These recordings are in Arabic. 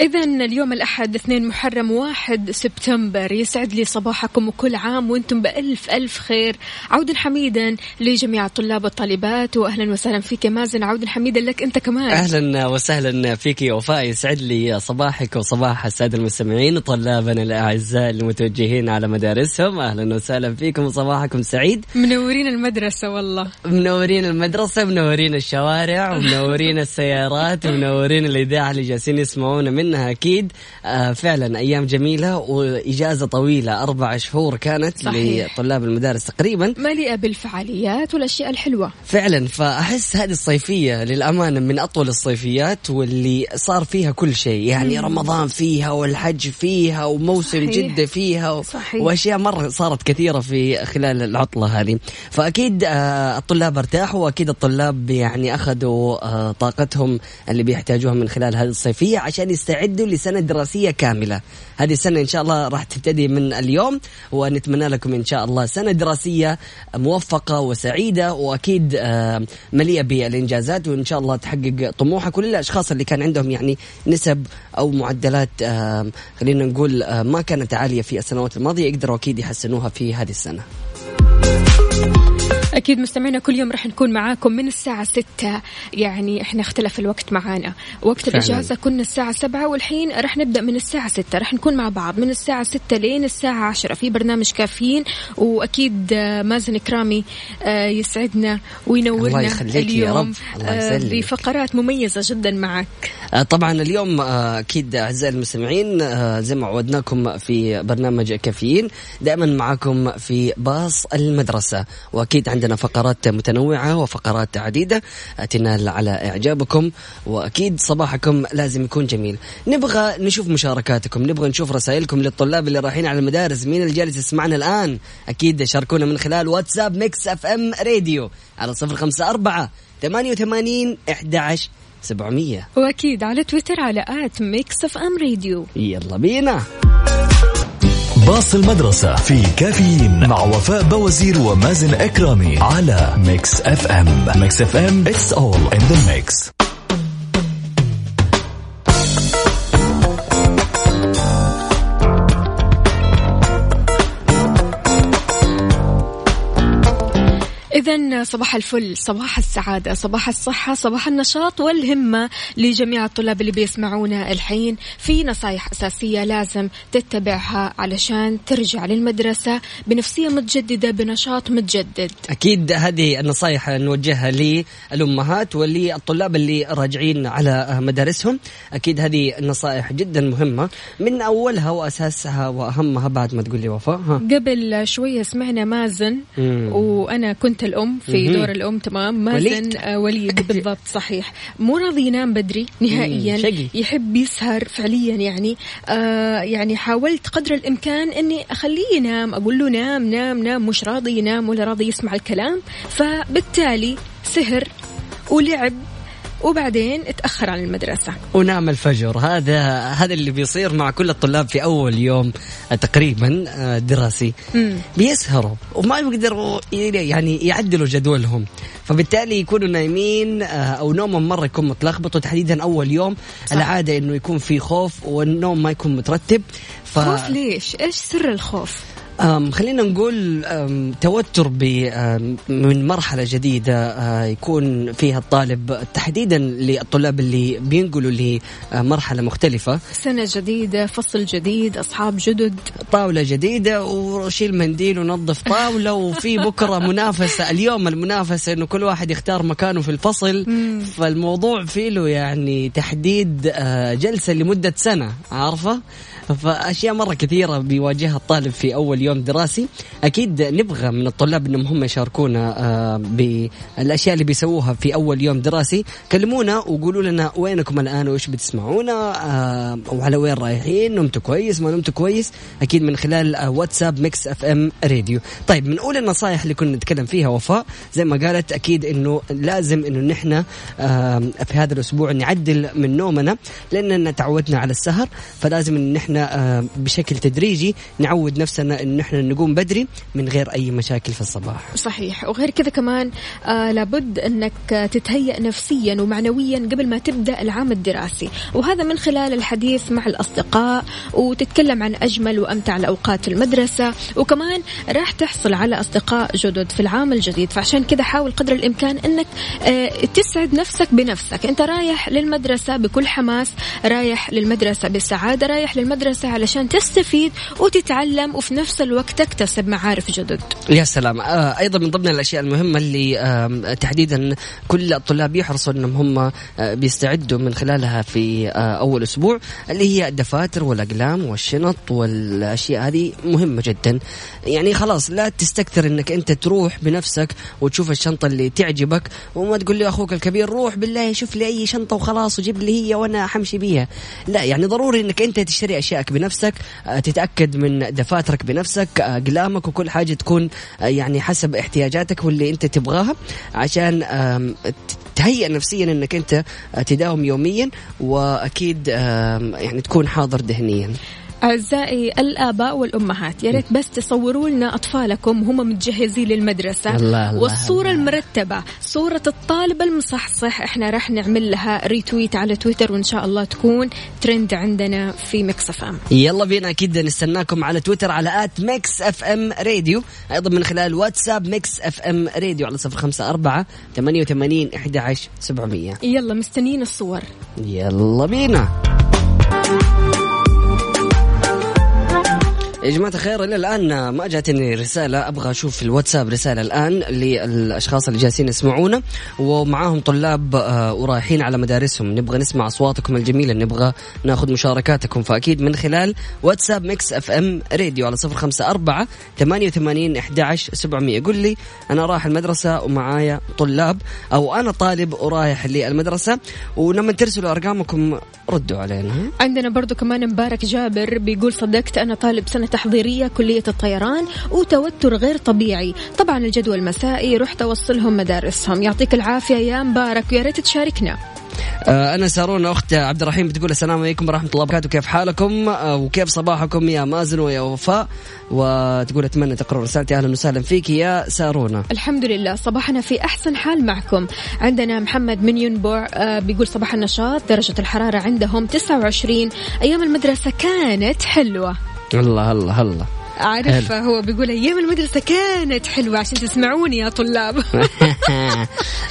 إذا اليوم الأحد اثنين محرم واحد سبتمبر. يسعد لي صباحكم وكل عام وأنتم بألف ألف خير. عودا حميدا لجميع الطلاب والطالبات وأهلا وسهلا فيك يا مازن. عودا حميدا لك أنت كمان. أهلا وسهلا فيك يا وفاء. يسعد لي صباحك وصباح السادة المستمعين طلابنا الأعزاء المتوجهين على مدارسهم. أهلا وسهلا فيكم وصباحكم سعيد. منورين المدرسة والله. منورين المدرسة منورين الشوارع ومنورين السيارات ومنورين الإذاعة اللي جالسين يسمعونا منها أكيد آه فعلا أيام جميلة وإجازة طويلة أربع شهور كانت صحيح. لطلاب المدارس تقريبا مليئة بالفعاليات والأشياء الحلوة فعلا فأحس هذه الصيفية للأمانة من أطول الصيفيات واللي صار فيها كل شيء يعني مم. رمضان فيها والحج فيها وموسم صحيح. جدة فيها و... صحيح. وأشياء مرة صارت كثيرة في خلال العطلة هذه فأكيد آه، الطلاب ارتاحوا وأكيد الطلاب يعني أخذوا آه، طاقتهم اللي بيحتاجوها من خلال هذه الصيفية عشان يستعدوا لسنة دراسية كاملة. هذه السنة إن شاء الله راح تبتدي من اليوم ونتمنى لكم إن شاء الله سنة دراسية موفقة وسعيدة وأكيد آه، مليئة بالإنجازات وإن شاء الله تحقق طموحك. وللاشخاص اللي كان عندهم يعني نسب أو معدلات خلينا نقول آه، ما كانت عالية في السنوات الماضية يقدروا أكيد يحسنوها في هذه السنة. أكيد مستمعينا كل يوم راح نكون معاكم من الساعة ستة. يعني إحنا اختلف الوقت معانا. وقت فعلاً. الإجازة كنا الساعة سبعة والحين راح نبدأ من الساعة ستة. راح نكون مع بعض من الساعة ستة لين الساعة عشرة. في برنامج كافيين وأكيد مازن كرامي آه، يسعدنا وينورنا الله يخليك يا رب. اليوم. الله آه، يسلمك. بفقرات مميزة جدا معك. آه، طبعا اليوم أكيد أعزائي المستمعين زي ما عودناكم في برنامج كافيين دائما معكم في باص المدرسة. وأكيد عندنا فقرات متنوعة وفقرات عديدة. آه، تنال على إعجابكم وأكيد صباحكم لازم يكون جميل. نبغى نشوف مشاركاتكم نبغى نشوف رسائلكم للطلاب اللي رايحين على المدارس. مين اللي جالس يسمعنا الآن؟ أكيد شاركونا من خلال واتساب Mix FM Radio على صفر خمسة أربعة ثمانية وثمانين سبعمية. وأكيد على تويتر على at Mix FM Radio. يلا بينا. باص المدرسة في كافيين مع وفاء بوازير ومازن إكرامي على Mix FM. Mix FM it's all in the mix. إذا صباح الفل صباح السعادة صباح الصحة صباح النشاط والهمة لجميع الطلاب اللي بيسمعونا الحين. في نصايح أساسية لازم تتبعها علشان ترجع للمدرسة بنفسية متجددة بنشاط متجدد. أكيد هذه النصائح نوجهها للأمهات وللطلاب اللي راجعين على مدارسهم. أكيد هذه النصائح جدا مهمة. من أولها وأساسها وأهمها بعد ما تقول لي وفاء قبل شوية سمعنا مازن مم. وأنا كنت الأم في مهم. دور الأم تمام. مازن وليد. آه، وليد. بالضبط صحيح. مو راضي ينام بدري نهائيا. مم، شقي. يحب يسهر فعليا يعني. آه يعني حاولت قدر الإمكان أني أخليه ينام أقول له نام نام نام. مش راضي ينام ولا راضي يسمع الكلام. فبالتالي سهر ولعب وبعدين اتأخر عن المدرسة ونام الفجر هذا هذا اللي بيصير مع كل الطلاب في أول يوم تقريبا آه، دراسي مم. بيسهروا وما بيقدروا يعني يعدلوا جدولهم فبالتالي يكونوا نايمين آه، أو نومهم مرة يكون متلخبط وتحديدا أول يوم صح. العادة إنه يكون في خوف والنوم ما يكون مترتب ف خوف ليش؟ إيش سر الخوف؟ خلينا نقول توتر من مرحلة جديدة يكون فيها الطالب تحديدا للطلاب اللي بينقلوا لمرحلة مختلفة. سنة جديدة فصل جديد أصحاب جدد. طاولة جديدة وشيل منديل ونظف طاولة وفي بكرة منافسة. اليوم المنافسة إنه كل واحد يختار مكانه في الفصل. فالموضوع فيه له يعني تحديد آه، جلسة لمدة سنة عارفة فأشياء مرة كثيرة بيواجهها الطالب في أول يوم دراسي. أكيد نبغى من الطلاب إنهم هم يشاركونا آه، بالأشياء اللي بيسووها في أول يوم دراسي. كلمونا وقولوا لنا وينكم الآن وإيش بتسمعونا آه، وعلى وين رايحين نمتوا كويس ما نمتوا كويس. أكيد من خلال آه، واتساب Mix FM Radio طيب من اولى النصائح اللي كنا نتكلم فيها وفاء زي ما قالت أكيد إنه لازم إنه نحن في هذا الأسبوع نعدل من نومنا لأننا تعودنا على السهر فلازم ان نحن بشكل تدريجي نعود نفسنا إن نحن نقوم بدري من غير أي مشاكل في الصباح. صحيح. وغير كذا كمان آه لابد إنك تتهيأ نفسيا ومعنويا قبل ما تبدأ العام الدراسي. وهذا من خلال الحديث مع الأصدقاء وتتكلم عن أجمل وأمتع الأوقات في المدرسة. وكمان راح تحصل على أصدقاء جدد في العام الجديد. فعشان كذا حاول قدر الإمكان إنك آه تسعد نفسك بنفسك. أنت رايح للمدرسة بكل حماس رايح للمدرسة بسعادة رايح للمدرسة علشان تستفيد وتتعلم وفي نفس الوقت تكتسب معارف جدد. يا سلام. آه أيضا من ضمن الأشياء المهمة اللي تحديدا كل الطلاب يحرصوا إنهم هم آه بيستعدوا من خلالها في آه أول أسبوع اللي هي الدفاتر والأقلام والشنط والأشياء هذه مهمة جدا. يعني خلاص لا تستكثر إنك أنت تروح بنفسك وتشوف الشنطة اللي تعجبك وما تقول لي أخوك الكبير روح بالله شوف لي أي شنطة وخلاص وجيب لي هي وأنا حمشي بيها. لا يعني ضروري إنك أنت تشتري اشيائك بنفسك آه تتأكد من دفاترك بنفسك اقلامك وكل حاجة تكون آه، يعني حسب احتياجاتك واللي أنت تبغاها عشان تهيئ نفسيا إنك أنت آه، تداوم يوميا وأكيد يعني تكون حاضر ذهنيا. أعزائي الآباء والأمهات يا ريت بس تصوروا لنا أطفالكم وهم متجهزين للمدرسة. الله الله والصورة الله. المرتبة صورة الطالب المصحصح إحنا راح نعمل لها ريتويت على تويتر وإن شاء الله تكون ترند عندنا في ميكس اف ام يلا بينا أكيد نستناكم على تويتر على at Mix FM Radio أيضا من خلال واتساب Mix FM Radio على صفر خمسة أربعة ثمانية وثمانين إحدى عشر سبعمية. يلا مستنيين الصور. يلا بينا. يا جماعة الخير إلى الآن ما جاتني رسالة أبغى أشوف في الواتساب رسالة الآن للأشخاص اللي جالسين يسمعونا ومعاهم طلاب آه، ورايحين على مدارسهم. نبغى نسمع أصواتكم الجميلة نبغى ناخذ مشاركاتكم. فأكيد من خلال واتساب Mix FM Radio على صفر خمسة أربعة ثمانية وثمانين أحد سبعمية. قل لي أنا رايح المدرسة ومعايا طلاب أو أنا طالب ورايح للمدرسة. ولما ترسلوا أرقامكم ردوا علينا. عندنا برضو كمان مبارك جابر بيقول صدقت أنا طالب سنة تحضيرية كلية الطيران وتوتر غير طبيعي. طبعا الجدول المسائي رحت أوصلهم مدارسهم. يعطيك العافية يا مبارك ويا ريت تشاركنا. آه، أنا سارون أخت عبد الرحيم بتقول السلام عليكم ورحمة الله وبركاته. كيف حالكم؟ آه، وكيف صباحكم يا مازن ويا وفاء؟ وتقول أتمنى تقرأ رسالتي. أهلا وسهلا فيك يا سارونا الحمد لله صباحنا في أحسن حال معكم. عندنا محمد من ينبع آه، بيقول صباح النشاط. درجة الحرارة عندهم 29 أيام المدرسة كانت حلوة. الله الله الله. عارف هو بيقول أيام المدرسة كانت حلوة عشان تسمعوني يا طلاب.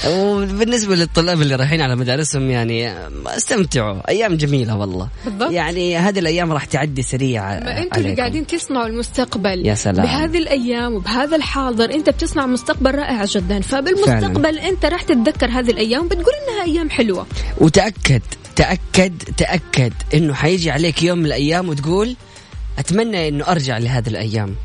وبالنسبة للطلاب اللي رايحين على مدارسهم يعني استمتعوا. أيام جميلة والله. بالضبط. يعني هذه الأيام راح تعدي سريعة أنتم اللي قاعدين تصنعوا المستقبل. يا سلام. بهذه الأيام وبهذا الحاضر أنت بتصنع مستقبل رائع جدا. فبالمستقبل فعلا. أنت راح تتذكر هذه الأيام بتقول إنها أيام حلوة. وتأكد تأكد تأكد إنه حيجي عليك يوم من الأيام وتقول أتمنى إنه أرجع لهذه الأيام.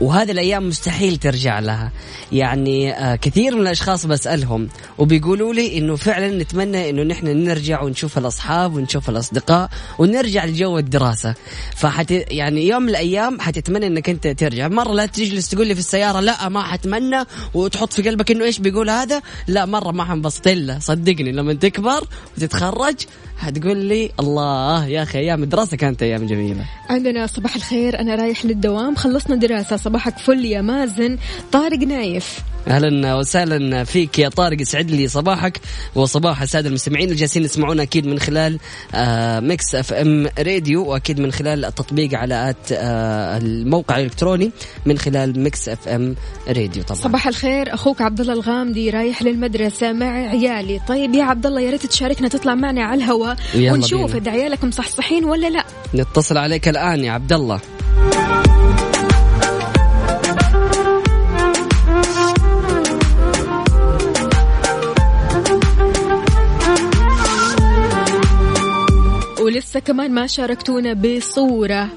وهذه الأيام مستحيل ترجع لها. يعني آه كثير من الأشخاص بسألهم وبيقولوا لي إنه فعلا نتمنى إنه نحن نرجع ونشوف الأصحاب ونشوف الأصدقاء ونرجع لجو الدراسة. فحت يعني يوم من الأيام حتتمنى إنك أنت ترجع. مرة لا تجلس تقول لي في السيارة لا ما حتمنى. وتحط في قلبك إنه إيش بيقول هذا؟ لا مرة ما حنبسط إلا صدقني لما تكبر وتتخرج حتقول لي الله يا أخي أيام الدراسة كانت أيام جميلة. عندنا صباح الخير أنا رايح للدوام خلصنا دراسه صباحك فل يا مازن. طارق نايف. أهلا وسهلا فيك يا طارق يسعد لي صباحك. وصباح الساده المستمعين اللي جالسين يسمعونا أكيد من خلال آه Mix FM Radio وأكيد من خلال التطبيق على at آه الموقع الإلكتروني من خلال Mix FM Radio طبعا. صباح الخير أخوك عبد الله الغامدي رايح للمدرسة مع عيالي. طيب يا عبد الله يا ريت تشاركنا تطلع معنا على الهواء. ونشوف إذا عيالك مصحصحين ولا لا. نتصل عليك الآن يا عبد الله ولسه كمان ما شاركتونا بصورة.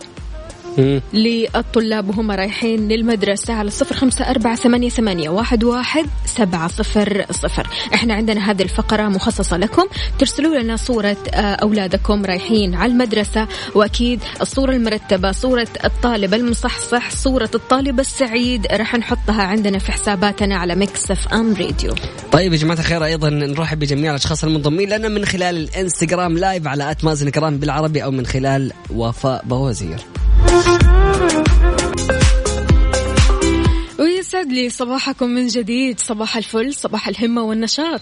للطلاب وهم رايحين للمدرسة على صفر خمسة أربعة ثمانية, ثمانية واحد, واحد سبعة صفر صفر. إحنا عندنا هذه الفقرة مخصصة لكم. ترسلوا لنا صورة آه، أولادكم رايحين على المدرسة. وأكيد الصورة المرتبة صورة الطالب المصحصح صورة الطالب السعيد راح نحطها عندنا في حساباتنا على Mix FM Radio. طيب يا جماعة الخير أيضا نرحب بجميع الأشخاص المنضمين لنا من خلال الإنستغرام live على at مازن إكرامي بالعربي أو من خلال وفاء بوازير. ويسعد لي صباحكم من جديد صباح الفل صباح الهمة والنشاط.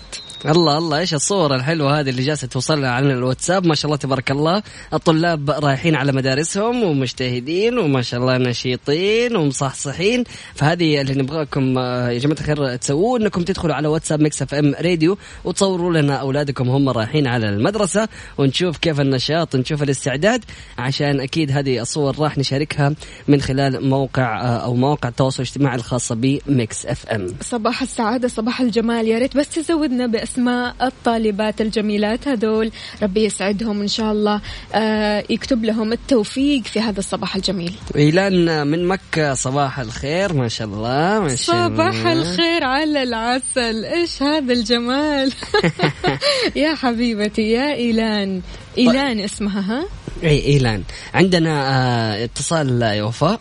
الله الله إيش الصورة الحلوة هذه اللي جالسة توصلنا على الواتساب؟ ما شاء الله تبارك الله. الطلاب رايحين على مدارسهم ومجتهدين وما شاء الله نشيطين ومصحصحين. فهذه اللي نبغاكم آه، يا جماعة الخير تسووه إنكم تدخلوا على واتساب Mix FM Radio وتصوروا لنا أولادكم هم رايحين على المدرسة ونشوف كيف النشاط ونشوف الاستعداد عشان أكيد هذه الصور راح نشاركها من خلال موقع آه، أو مواقع التواصل الاجتماعي الخاصة بميكس إف إم. صباح السعادة صباح الجمال. يا ريت بس تزودنا بأسماء الطالبات الجميلات هذول. ربي يسعدهم إن شاء الله آه يكتب لهم التوفيق في هذا الصباح الجميل. إيلان من مكة صباح الخير ما شاء الله ما شاء الله. صباح الخير على العسل. إيش هذا الجمال؟ يا حبيبتي يا إيلان. إيلان اسمها ها؟ إي إيلان. عندنا آه اتصال يا وفاء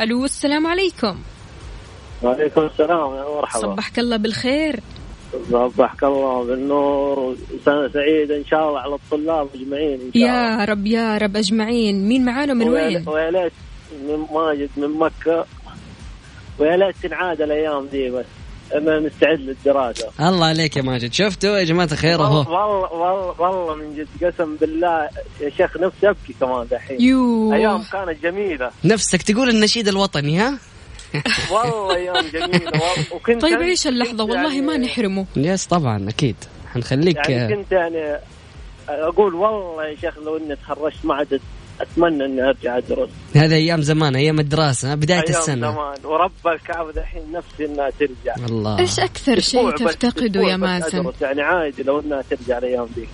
ألو السلام عليكم. وعليكم السلام يا مرحبا. صبحك الله بالخير. صبحك الله بالنور وسنة سعيدة إن شاء الله على الطلاب أجمعين إن شاء الله. يا رب يا رب أجمعين. مين معانا من ويا- وين؟ ويا ليت من ماجد من مكة. ويا ليت تنعاد الأيام دي بس. أنا نستعد للدراسة. الله عليك يا ماجد. شفتوا يا جماعة الخير والله أهو. والله والله, والله من جد قسم بالله يا شيخ نفسي أبكي كمان دحين. يو أيام كانت جميلة. نفسك تقول النشيد الوطني ها؟ والله أيام جميلة والله وكنت طيب عيش اللحظة؟ كنت والله ما يعني- نحرمه. يس طبعا أكيد. حنخليك يعني آه، كنت يعني أقول والله يا شيخ لو إني تخرجت ما عاد أتمنى إني أرجع أدرس. هذا أيام زمان أيام الدراسة بداية أيام السنة. زمان. ورب الكعبة دحين نفسي إنها ترجع. الله. إيش أكثر شيء تفتقده يا مازن. يعني عادي لو إنها ترجع الأيام دي.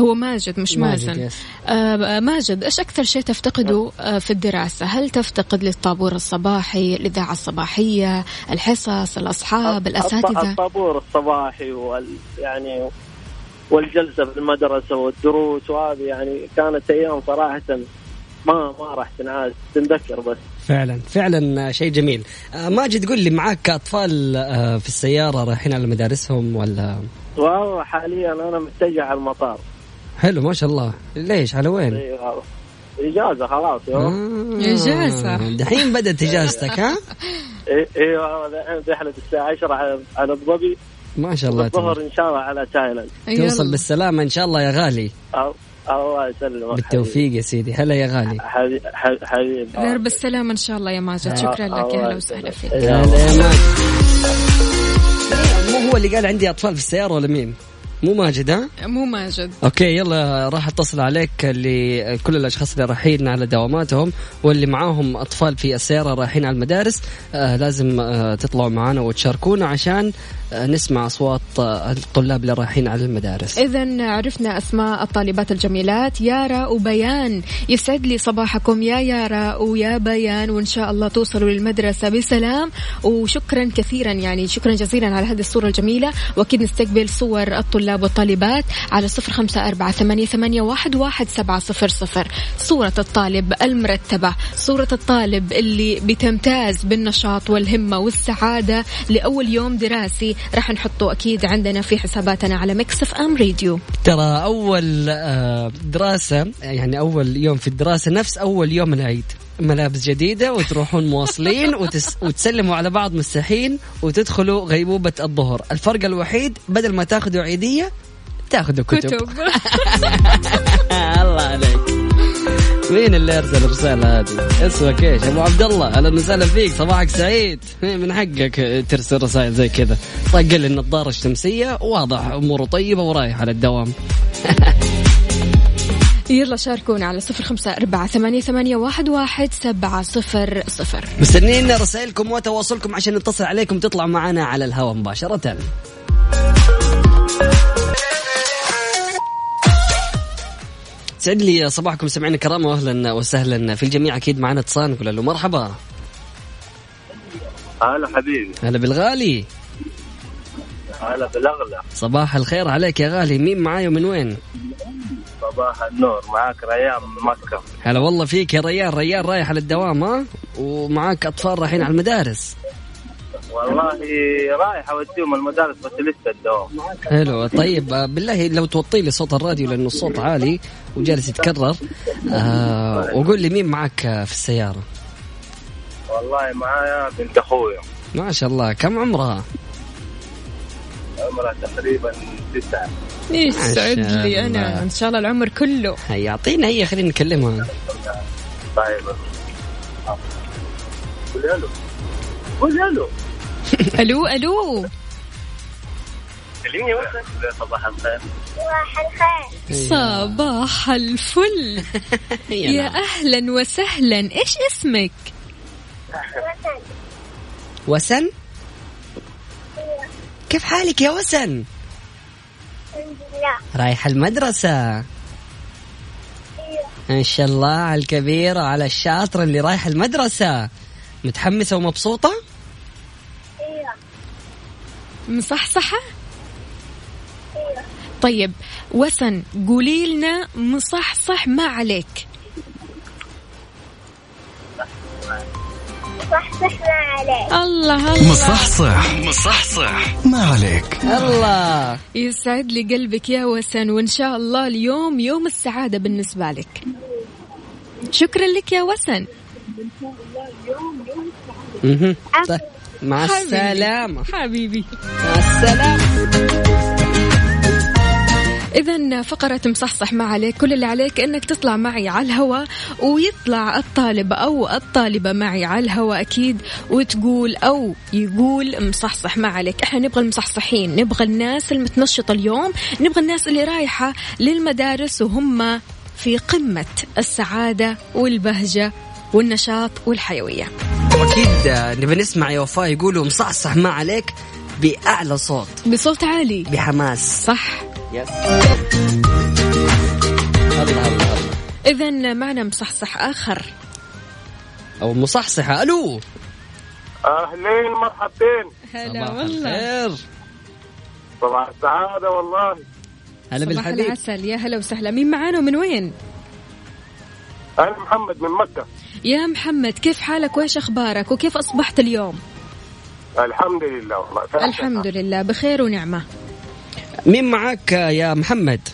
هو ماجد مش ماجد، مازن. يس. آه ماجد إيش أكثر شيء تفتقده آه في الدراسة؟ هل تفتقد للطابور الصباحي الإذاعة الصباحية الحصص الأصحاب الأساتذة؟ الطابور الصباحي وال يعني والجلسة في المدرسة والدروس وهذه يعني كانت أيام صراحة ما ما راح تنعاد تنذكر بس. فعلا فعلا شيء جميل. آه، ماجد قول لي معك اطفال آه، في السيارة رايحين على مدارسهم ولا؟ والله حاليا أنا متجه على المطار. حلو ما شاء الله. ليش؟ على وين؟ إيه، إجازة خلاص يوم آه، إجازة. دحين بدأت إجازتك ها؟ أيوه الحين رحله الساعة 10 على على أبو ظبي. ما شاء الله. الظهر إن شاء الله على تايلاند. توصل يلا. بالسلامة إن شاء الله يا غالي. أو- الله يسلمك بالتوفيق يا سيدي. هلا يا غالي. حبيبي حبيبي. حبيبي درب السلامة إن شاء الله يا ماجد. شكرا لك. يا هلا وسهلا فيك. هلا يا ماجد. مو هو اللي قال عندي أطفال في السيارة ولا مين؟ مو ماجد ها؟ مو ماجد. أوكي يلا راح أتصل عليك لكل الأشخاص اللي رايحين على دواماتهم واللي معاهم أطفال في السيارة رايحين على المدارس آه لازم آه تطلعوا معنا وتشاركونا عشان آه نسمع أصوات آه الطلاب اللي رايحين على المدارس. إذا عرفنا أسماء الطالبات الجميلات. يارا وبيان يسعد لي صباحكم. يا يارا ويا بيان وإن شاء الله توصلوا للمدرسة بسلام. وشكرا كثيرا يعني شكرا جزيلا على هذه الصورة الجميلة. وأكيد نستقبل صور الطلاب والطالبات على صفر خمسة أربعة ثمانية, واحد, سبعة صفر صفر. صورة الطالب المرتبة صورة الطالب اللي بتمتاز بالنشاط والهمة والسعادة لأول يوم دراسي. راح نحطه أكيد عندنا في حساباتنا على Mix FM Radio ترى أول آه دراسة يعني أول يوم في الدراسة نفس أول يوم العيد. ملابس جديدة وتروحون مواصلين وتس وتسلموا على بعض مستحين وتدخلوا غيبوبة الظهر. الفرق الوحيد بدل ما تاخذوا عيدية تاخذوا كتب, كتب. الله عليك. مين اللي ارسل الرسالة هذه؟ اسمك إيش؟ أبو عبد الله أهلا وسهلا فيك. صباحك سعيد. من حقك ترسل رسائل زي كذا؟ طق لي النظارة الشمسية. واضح أموره طيبة ورايح على الدوام. يلا شاركونا على صفر خمسة أربعة ثمانية, ثمانية واحد, واحد سبعة صفر صفر. مستنيين رسائلكم وتواصلكم عشان نتصل عليكم تطلع معنا على الهواء مباشرة. سعد لي صباحكم سمعنا الكرام واهلا وسهلا. في الجميع أكيد معنا اتصال نقول له مرحبا. هلا حبيبي. هلا بالغالي. هلا بالأغلى. صباح الخير عليك يا غالي. مين معاي ومن وين؟ صباح النور. معاك ريان من مكة. هلا والله فيك يا ريان. ريان رايح على الدوام ها؟ ومعاك أطفال رايحين على المدارس. والله رايح أوديهم المدارس بس لسه الدوام. حلو. طيب بالله لو توطي لي صوت الراديو لأنه الصوت عالي وجالس يتكرر آه وقول لي مين معك في السيارة؟ والله معايا بنت اخويا ما شاء الله. كم عمرها؟ عمرها تقريبا تسعة. يسعد لي. أنا. إن شاء الله العمر كله. هيا اعطينا هي خلينا نكلمها طيب. قول ألو. قول ألو. ألو ألو. كلمني وين صباح الخير. صباح الفل. يا نعم. أهلا وسهلا. إيش اسمك؟ وسن؟ كيف حالك يا وسن؟ رايحة المدرسة؟ إن شاء الله على الكبيرة على الشاطرة اللي رايحة المدرسة. متحمسة ومبسوطة؟ مصحصحة؟ طيب وسن قولي لنا مصحصح ما عليك. الله الله. مصحصح. مصحصح. ما عليك. الله. يسعد لي قلبك يا وسن وإن شاء الله اليوم يوم السعادة بالنسبة لك. شكرا لك يا وسن. مهم. طيب مع حبيبي. السلامة. حبيبي. مع السلامة. إذا فقرة مصحصح ما عليك كل اللي عليك إنك تطلع معي على الهواء ويطلع الطالب أو الطالبة معي على الهواء أكيد وتقول أو يقول مصحصح ما عليك. إحنا نبغى المصحصحين نبغى الناس المتنشطة اليوم نبغى الناس اللي رايحة للمدارس وهم في قمة السعادة والبهجة والنشاط والحيوية. وأكيد نبي نسمع يا وفاء يقولوا مصحصح ما عليك بأعلى صوت. بصوت عالي. بحماس. صح. يس الله الله الله إذا معنا مصحصح آخر. أو مصحصحة ألو. أهلين مرحبتين هلا صباح والله. صباح السعادة والله. هلا صباح بالحبيب. العسل. يا هلا وسهلا. مين معانا ومن وين؟ أنا محمد من مكة. يا محمد كيف حالك؟ وإيش أخبارك؟ وكيف أصبحت اليوم؟ الحمد لله والله. الحمد لله. بخير ونعمة. مين معاك يا محمد؟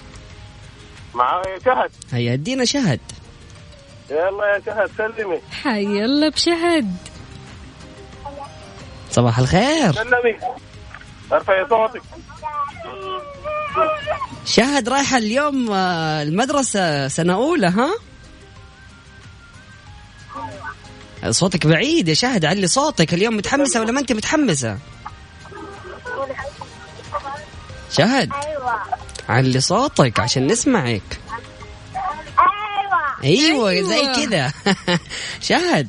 معايا شهد. هيا ادينا شهد. يلا يا شهد سلمي. حي الله بشهد. صباح الخير. سلمي. ارفعي صوتك. شهد رايحة اليوم آه، المدرسة سنة أولى ها؟ صوتك بعيد يا شهد علي صوتك اليوم متحمسة ولا ما أنت متحمسة؟ شهد علي صوتك عشان نسمعك. أيوه. أيوة. زي كذا. شهد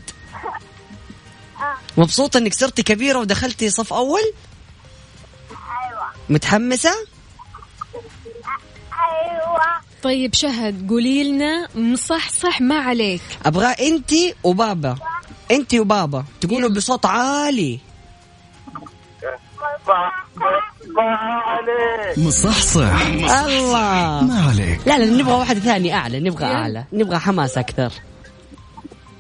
مبسوطة إنك صرتي كبيرة ودخلتي صف أول؟ متحمسة؟ طيب شهد قولي لنا مصحصح ما عليك. أبغى أنت وبابا. أنت وبابا تقولوا بصوت عالي. ما عليك. مصحصح. الله. ما عليك. لا لا نبغى واحد ثاني أعلى نبغى. أعلى نبغى حماس أكثر.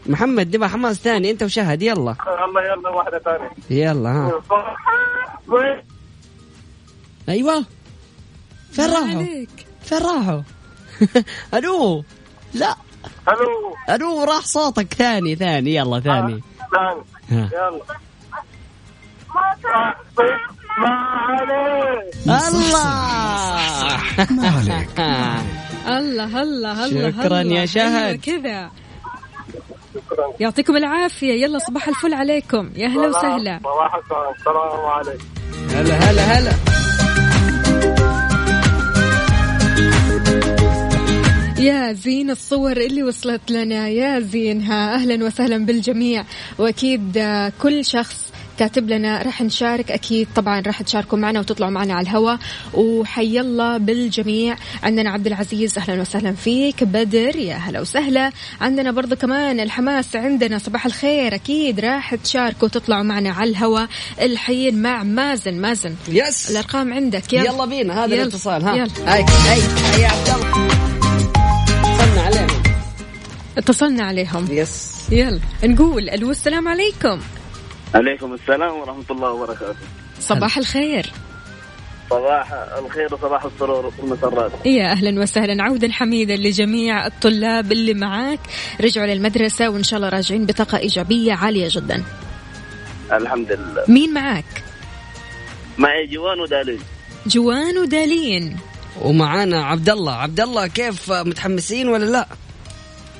محمد نبغى حماس ثاني. أنت وشهد يلا. يلا يلا واحدة ثانية. يلا ها. وين؟ أيوه. فين راحوا. فين راحوا؟ ألو. لا. ألو. ألو راح صوتك. ثاني ثاني يلا ثاني. ثاني. ها. يلا. ما عليك. الله. ما عليك. الله الله الله شكراً. يا شهد. أيوة كذا. يعطيكم العافية. يلا صباح الفل عليكم. يا هلا وسهلا. صباح السلام عليكم. هلا هلا هلا. يا زين الصور اللي وصلت لنا. يا زينها أهلا وسهلا بالجميع. وأكيد آه، كل شخص كاتب لنا راح نشارك. أكيد طبعا راح تشاركوا معنا وتطلعوا معنا على الهواء. وحي الله بالجميع. عندنا عبد العزيز أهلا وسهلا فيك. بدر يا هلا وسهلا. عندنا برضو كمان الحماس عندنا. صباح الخير. أكيد راح تشاركوا وتطلعوا معنا على الهواء. الحين مع مازن. مازن يس الأرقام عندك. يلا, يلا بينا. هذا يلا. الاتصال ها. يلا. هاي. هاي. هاي عبد الله. اتصلنا عليهم. اتصلنا عليهم. يس يلا. نقول ألو السلام عليكم. عليكم السلام ورحمة الله وبركاته. صباح الخير. صباح الخير وصباح السرور والمسرات يا أهلا وسهلا. عودا حميدا لجميع الطلاب اللي معاك. رجعوا للمدرسة وإن شاء الله راجعين بطاقة إيجابية عالية جدا. الحمد لله. مين معاك؟ معي جوان ودالين. جوان ودالين. ومعانا عبد الله عبد الله كيف متحمسين ولا لا؟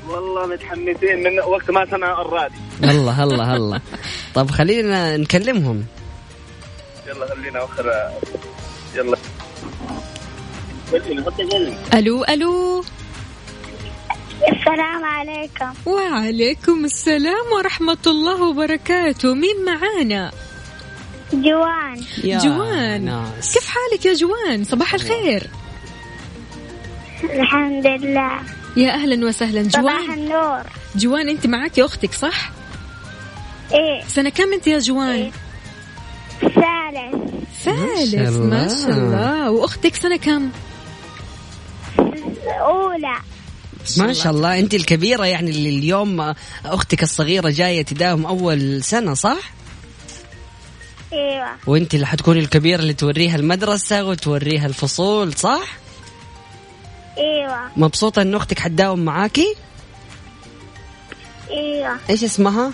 والله متحمسين من وقت ما سمعوا الراديو. هلا هلا هلا طب خلينا نكلمهم. يلا خلينا آخر يلا. ألو ألو. السلام عليكم. وعليكم السلام ورحمة الله وبركاته. مين معانا؟ جوان. يا جوان. ناس. كيف حالك يا جوان؟ صباح الخير. الحمد لله. يا أهلا وسهلا. صباح جوان. النور. جوان أنت معك أختك صح؟ إيه. سنة كم أنت يا جوان؟ إيه. ثالث. ثالث ما شاء الله. وأختك سنة كم؟ أولى. ما شاء الله. أنت الكبيرة يعني اللي اليوم أختك الصغيرة جاية تداوم أول سنة صح؟ إيوه. وأنت اللي حتكوني الكبيرة اللي توريها المدرسة وتوريها الفصول صح؟ أيوه. مبسوطة إن أختك حتداوم معاكي؟ أيوه. إيش اسمها؟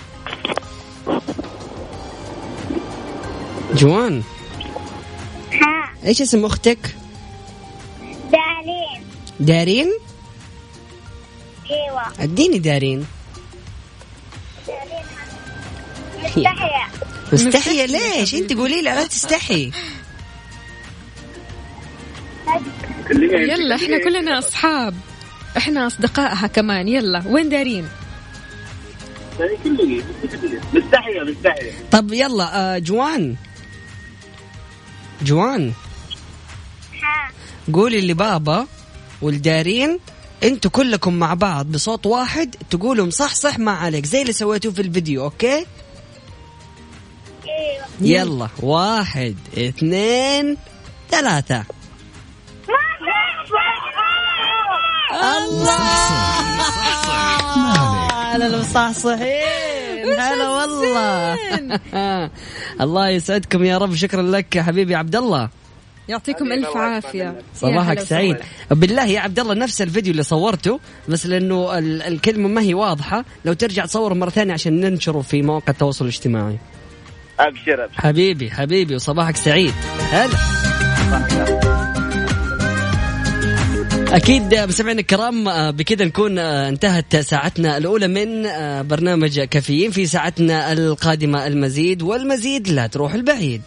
جوان. ها. إيش اسم أختك؟ دالين دارين؟ أيوه. أديني دارين. مستحية. مستحية ليش؟ أنت قولي لها لا تستحي. يلا إحنا كلنا أصحاب. إحنا أصدقائها كمان. يلا وين دارين؟ مستحية مستحية طب يلا آه، جوان. جوان. ها قولي لبابا والدارين أنتوا كلكم مع بعض بصوت واحد تقولوا مصحصح ما عليك زي اللي سويتوه في الفيديو أوكي؟ أيوه يلا واحد اثنين ثلاثة. على المصحصحين هلا والله. الله يسعدكم يا رب شكرا لك يا حبيبي عبد الله يعطيكم ألف الله عافية. صباحك سعيد. بالله يا عبد الله نفس الفيديو اللي صورته بس لأنه ال- الكلمة ما هي واضحة. لو ترجع تصور مرة ثانية عشان ننشره في مواقع التواصل الاجتماعي. أبشر أبشر. حبيبي حبيبي وصباحك سعيد. هلا. أكيد مستمعينا الكرام آه، بكذا نكون آه، انتهت ساعتنا الأولى من آه، برنامج كافيين في ساعتنا القادمة المزيد والمزيد لا تروح البعيد.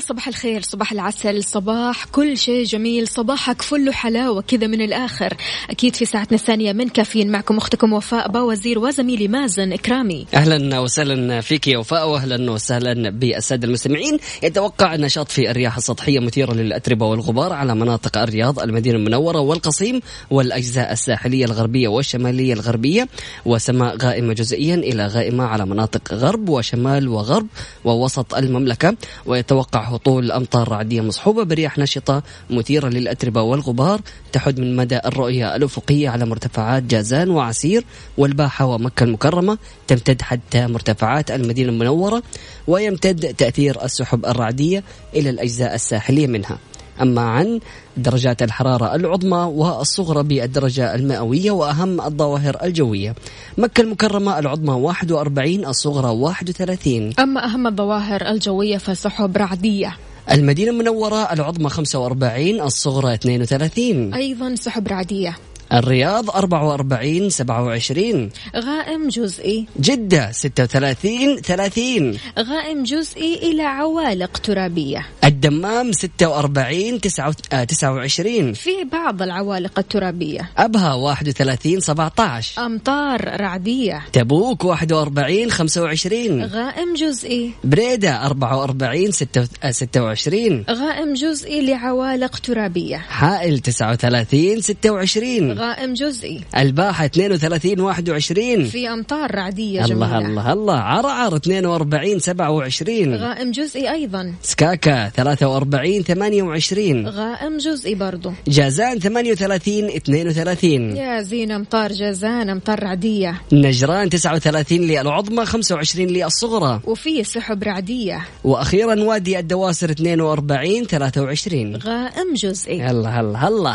صباح الخير صباح العسل صباح كل شيء جميل صباحك فل حلاوة كذا من الآخر. أكيد في ساعتنا الثانية من كافيين معكم أختكم وفاء باوزير وزميلي مازن إكرامي. أهلا وسهلا فيك يا وفاء واهلا وسهلا بالسادة المستمعين. يتوقع نشاط في الرياح السطحية مثيرة للأتربة والغبار على مناطق الرياض المدينة المنورة والقصيم والأجزاء الساحلية الغربية والشمالية الغربية وسماء غائمة جزئيا إلى غائمة على مناطق غرب وشمال وغرب ووسط المملكة. ويتوقع هطول امطار رعديه مصحوبة برياح نشطة مثيرة للأتربة والغبار تحد من مدى الرؤية الأفقية على مرتفعات جازان وعسير والباحة ومكة المكرمة تمتد حتى مرتفعات المدينة المنورة ويمتد تأثير السحب الرعدية إلى الأجزاء الساحلية منها. أما عن درجات الحرارة العظمى والصغرى بالدرجة المئوية وأهم الظواهر الجوية. مكة المكرمة العظمى 41 الصغرى 31 أما أهم الظواهر الجوية فسحب رعدية. المدينة المنورة العظمى 45 الصغرى 32 أيضا سحب رعدية. الرياض 44 27 غائم جزئي. جدة 36 30 غائم جزئي إلى عوالق ترابية. الدمام 46 تسعة- آه، 29 في بعض العوالق الترابية. أبها 31 17 أمطار رعدية. تبوك 41 25 غائم جزئي. بريدة 44 ستة- آه، 26 غائم جزئي لعوالق ترابية. حائل 39 26 غائم جزئي. الباحة 32 21 في أمطار رعدية الله جميلة. الله الله. عرعر 42 27 غائم جزئي أيضا. سكاكا 43 28 غائم جزئي برضو. جازان 38 32 يا زين أمطار جازان أمطار رعدية. نجران 39 للعظمى 25 للصغرى. وفي سحب رعدية. وأخيرا وادي الدواسر 42 23 غائم جزئي. هلا هلا هلا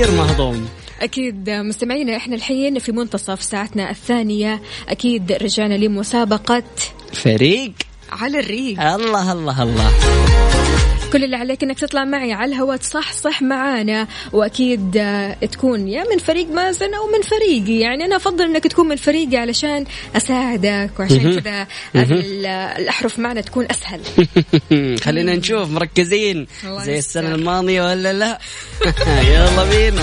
كثير مهضوم. أكيد مستمعينا إحنا الحين في منتصف ساعتنا الثانية. أكيد رجعنا لمسابقة فريق. على الريق. الله الله الله. كل اللي عليك إنك تطلع معي على الهواء تصح صح معانا. وأكيد آه، تكون يا من فريق مازن أو من فريقي. يعني أنا أفضل إنك تكون من فريقي علشان أساعدك وعشان كذا ال- الأحرف معنا تكون أسهل. خلينا نشوف مركزين. زي يستر. السنة الماضية ولا لا؟ يلا بينا.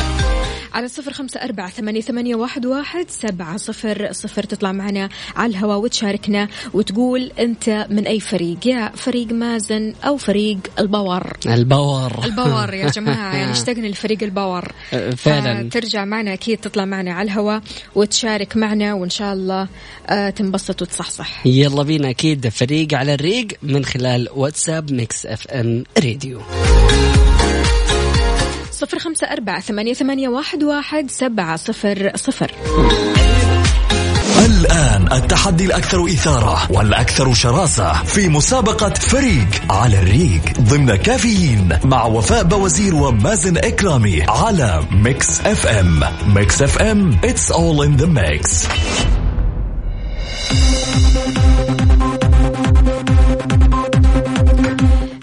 على صفر خمسة أربعة ثمانية, ثمانية واحد, واحد سبعة صفر صفر. تطلع معنا على الهواء وتشاركنا وتقول أنت من أي فريق؟ يا فريق مازن أو فريق الباور. الباور. الباور يا جماعة يعني اشتقنا لفريق ال power. فعلا. ترجع معنا أكيد تطلع معنا على الهواء وتشارك معنا وإن شاء الله آه، تنبسط وتصحصح. يلا بينا أكيد فريق على الريق من خلال واتساب Mix FM Radio. صفر خمسة أربعة ثمانية, واحد, سبعة صفر صفر. الآن التحدي الأكثر إثارة والأكثر شراسة في مسابقة فريق على الريق ضمن كافيين مع وفاء بوزير ومازن إكرامي على Mix FM. Mix FM it's all in the mix.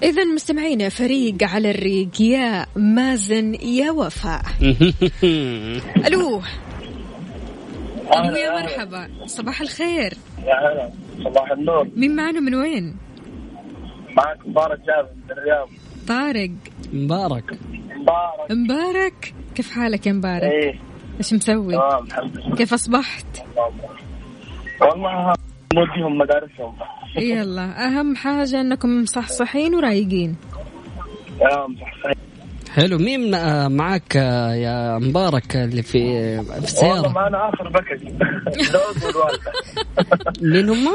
إذا مستمعينا فريق على الريق يا مازن يا وفاء ألو. ألو يا مرحبا. صباح الخير. يا هلا. صباح النور. مين معنا؟ من وين؟ معك مبارك جابر من الرياض. طارق. مبارك. مبارك. مبارك. كيف حالك يا مبارك؟ إيه. إيش مسوي؟ تمام الحمد لله. كيف أصبحت؟ والله نوديهم مدارسهم. يلا أهم حاجة أنكم مصحصحين ورايقين. تمام صح صحيح حلو مين معك آه، يا مبارك اللي في في والله السيارة؟ معنا آخر بكج زوج والوالده مين هم؟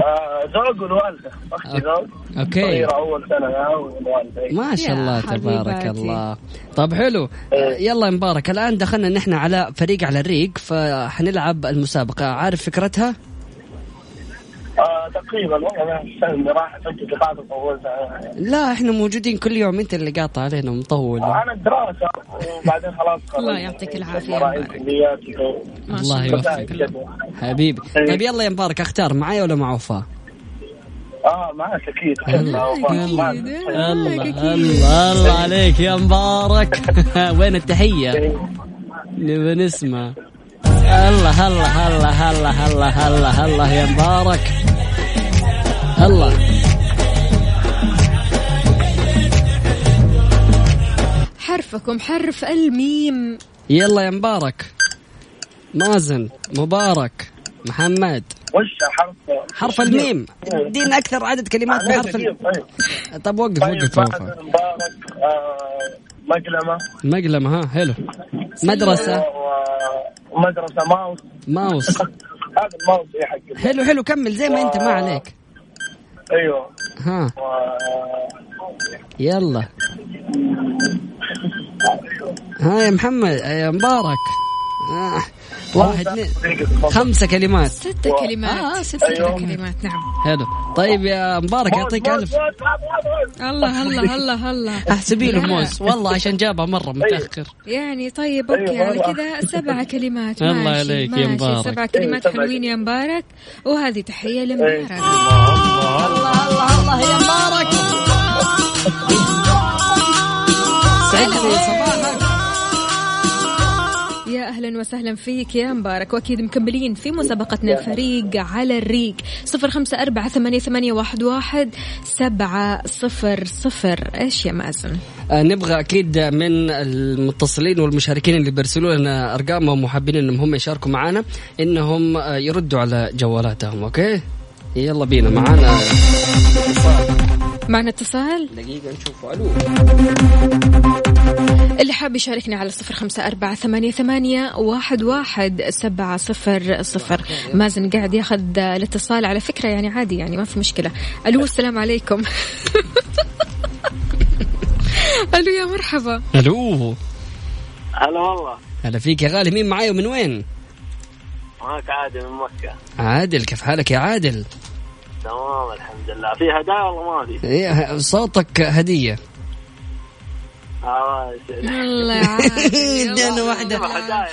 آه، زوج والوالده أختي زوج. أوكي. صغيرة أول سنة والوالده إيه. ما شاء الله تبارك. الله. طب حلو. آه، يلا يا مبارك الآن دخلنا نحن على فريق على الريق فحنلعب المسابقة. عارف فكرتها؟ تقريبا والله ما السنة اللي راحت انت طولتها لا إحنا موجودين كل يوم أنت اللي قاطع علينا ومطول أنا الدراسه وبعدين خلاص. الله يعطيك. ما الله الله يوفقك. حبيبي إيه. طيب يلا يا مبارك أختار معي ولا مع وفاء؟ آه معك أكيد الله أكيد. معك. الله. الله الله عليك يا مبارك وين التحية؟ نبي نسمع الله هلا هلا هلا هلا هلا هلا يا مبارك هلا حرفكم حرف الميم. يلا يا مبارك. مازن مبارك محمد. وش حرف؟ حرف الميم. دين أكثر عدد كلمات بحرف طيب ال... طيب. طب وقف طيب وقف وقف مبارك آه، مقلمة. مقلمة ها حلو. مدرسة. و- ومدرسة ماوس. ماوس. هذا الماوس حلو حلو كمل زي ما أنت ما عليك. أيوه. ها. و- يلا. ها يا محمد يا مبارك. آه. واحد اثنين. خمسة كلمات. ست كلمات. آه، ست أيوه. كلمات. نعم. حلو. طيب يا مبارك يعطيك موز. الله الله الله الله. احسبي له. موز. والله عشان جابها مرة متأخر. يعني طيب أوكي أيوة على والله. كذا سبع كلمات. الله عليك يا مبارك. سبع كلمات. أيوة، سبع حلوين يا مبارك. وهذه تحية لمبارك. الله الله الله يا مبارك. أهلا وسهلا فيك يا مبارك. وأكيد مكملين في مسابقتنا فريق على الريق. صفر خمسة أربعة ثمانية, ثمانية واحد, واحد سبعة صفر صفر. إيش يا مازن؟ آه، نبغى أكيد من المتصلين والمشاركين اللي بيرسلوا لنا ارقامهم وحابين إنهم هم يشاركوا معنا إنهم آه، يردوا على جوالاتهم أوكي؟ يلا بينا معانا. اتصال معنا اتصال؟ دقيقة نشوف ألو. اللي حاب يشاركنا على صفر خمسة أربعة ثمانية, ثمانية واحد, واحد سبعة صفر صفر. مازن قاعد ياخذ الاتصال على فكرة يعني عادي يعني ما في مشكلة. ألو السلام عليكم. ألو يا مرحبا. ألو. هلا والله. هلا فيك يا غالي. مين معاي ومن وين؟ معك عادل من مكة. عادل كيف حالك يا عادل؟ تمام الحمد لله. في هدايا ولا ما في؟ إيه، صوتك هدية. الله ادانا واحدة.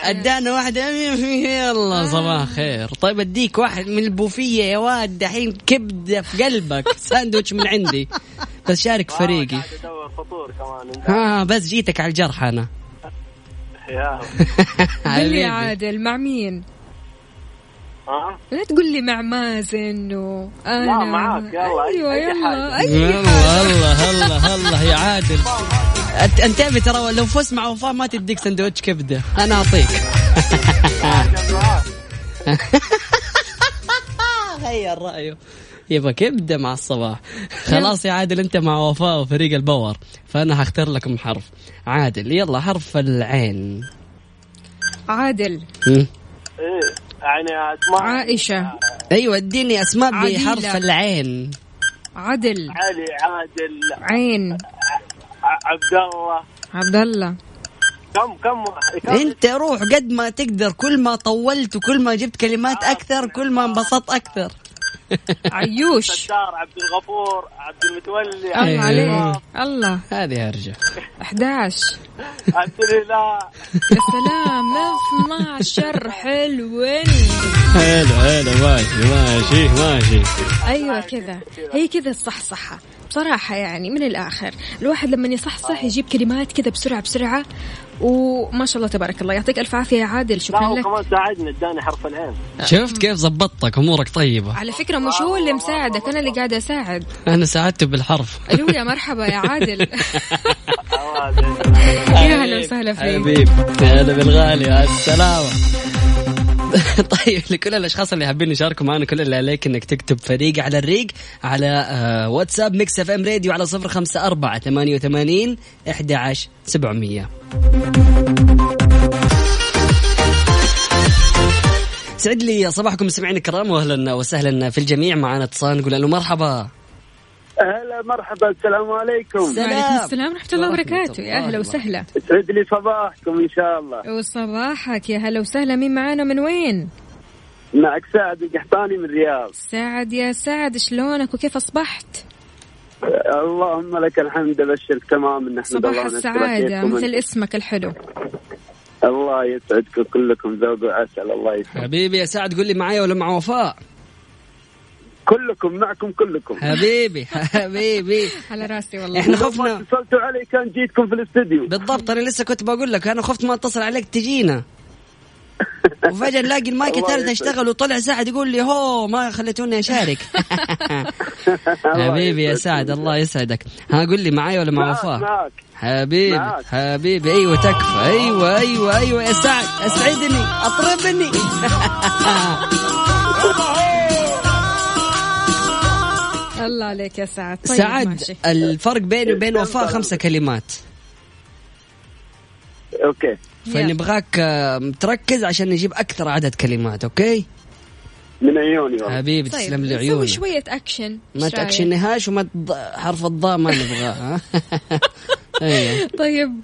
ادانا واحدة. يلا صباح خير. طيب اديك واحد من البوفية يا واد. دحين كبدة في قلبك. ساندويتش من عندي. بس شارك فريقي. فطور كمان. انت؟ ها بس جيتك على الجرح أنا. يا قل لي عادل مع مين؟ ها لا تقول لي مع مازن و أنا معاك، يلا، أي- أيوه يلا. حاجة. أي يلا هلا هلا هلا يا عادل. أنتبه ترى لو فزت مع وفاء ما تديك سندوتش كبدة. أنا أعطيك. غير رايه يبغى كبدة مع الصباح. خلاص يا عادل أنت مع وفاء وفريق الباور. فأنا هختار لكم حرف. عادل يلا حرف العين. عادل. هم؟ إيه يعني أسماء. عائشة. أيوه اديني أسماء. بحرف العين. عدل. علي عادل. عين. عبد الله عبد الله كم كم انت روح قد ما تقدر كل ما طولت وكل ما جبت كلمات أكثر كل ما انبسطت أكثر. عيوش. ستار عبد الغفور عبد المتولي الله إيه. عليك. الله. هذه هرجه 11 عبد الإله. يا سلام 12 حلوين. حلو حلو ماشي ماشي ماشي. أيوه كذا. هي كذا الصحصحة. بصراحة يعني من الآخر الواحد لما يصحصح يجيب كلمات كذا بسرعة بسرعة. وما شاء الله تبارك الله. يعطيك ألف عافية يا عادل. شكرا لك. كمان ساعدني اداني حرف العين شفت كيف زبطتك أمورك طيبة. على فكرة مش هو اللي مساعدك أنا اللي قاعدة أساعد. أنا ساعدته بالحرف. ألو يا مرحبا يا عادل. يا هلا وسهلا فيك. حبيب هلا بالغالي على السلامة. طيب لكل الأشخاص اللي حابين يشاركوا معنا كل اللي عليك إنك تكتب فريق على الريق على آه، واتساب Mix FM Radio على صفر خمسة أربعة ثمانية وثمانين إحدى عشر سبعمية. سعد لي صباحكم مستمعين الكرام واهلا وسهلا في الجميع معنا اتصال نقول له مرحبا. هلا مرحبا السلام عليكم. وعليكم السلام ورحمة الله وبركاته. يا أهلا وسهلا. يسعد لي صباحكم إن شاء الله. وصباحك يا هلا وسهلا. مين معانا من وين؟ معك سعد القحطاني من الرياض. سعد يا سعد شلونك وكيف أصبحت؟ اللهم لك الحمد بشر تمام نحمد صباح الله السعادة. مثل؟ اسمك الحلو. الله يسعدكم كلكم ذوق وعسل الله يسعد حبيبي يا سعد قول لي معايا ولا مع وفاء؟ كلكم معكم كلكم. حبيبي حبيبي. على راسي والله. إحنا خفنا. اتصلتوا علي كان جيتكم في الاستديو. بالضبط أنا لسه كنت بقول لك أنا خفت ما اتصل عليك تجينا. وفجأة نلاقي المايك الثالث. اشتغل وطلع سعد يقول لي هو ما خليتوني أشارك. حبيبي يا. سعد الله يسعدك. ها قول لي معايا ولا مع وفاء؟ حبيبي. حبيبي أيوه تكفى. أيوه أيوه أيوه يا سعد أسعدني أطربني. الله عليك يا سعد. طيب سعد ماشي. الفرق بيني وبين وفاء خمسة كلمات. okay. فنبغاك آه، تركز عشان نجيب أكثر عدد كلمات okay؟ من عيوني والله. حبيبي طيب تسلم لي عيونك. شوية أكشن ما؟ تأكشنهاش وما. حرف الضاء ما نبغاه أيوه طيب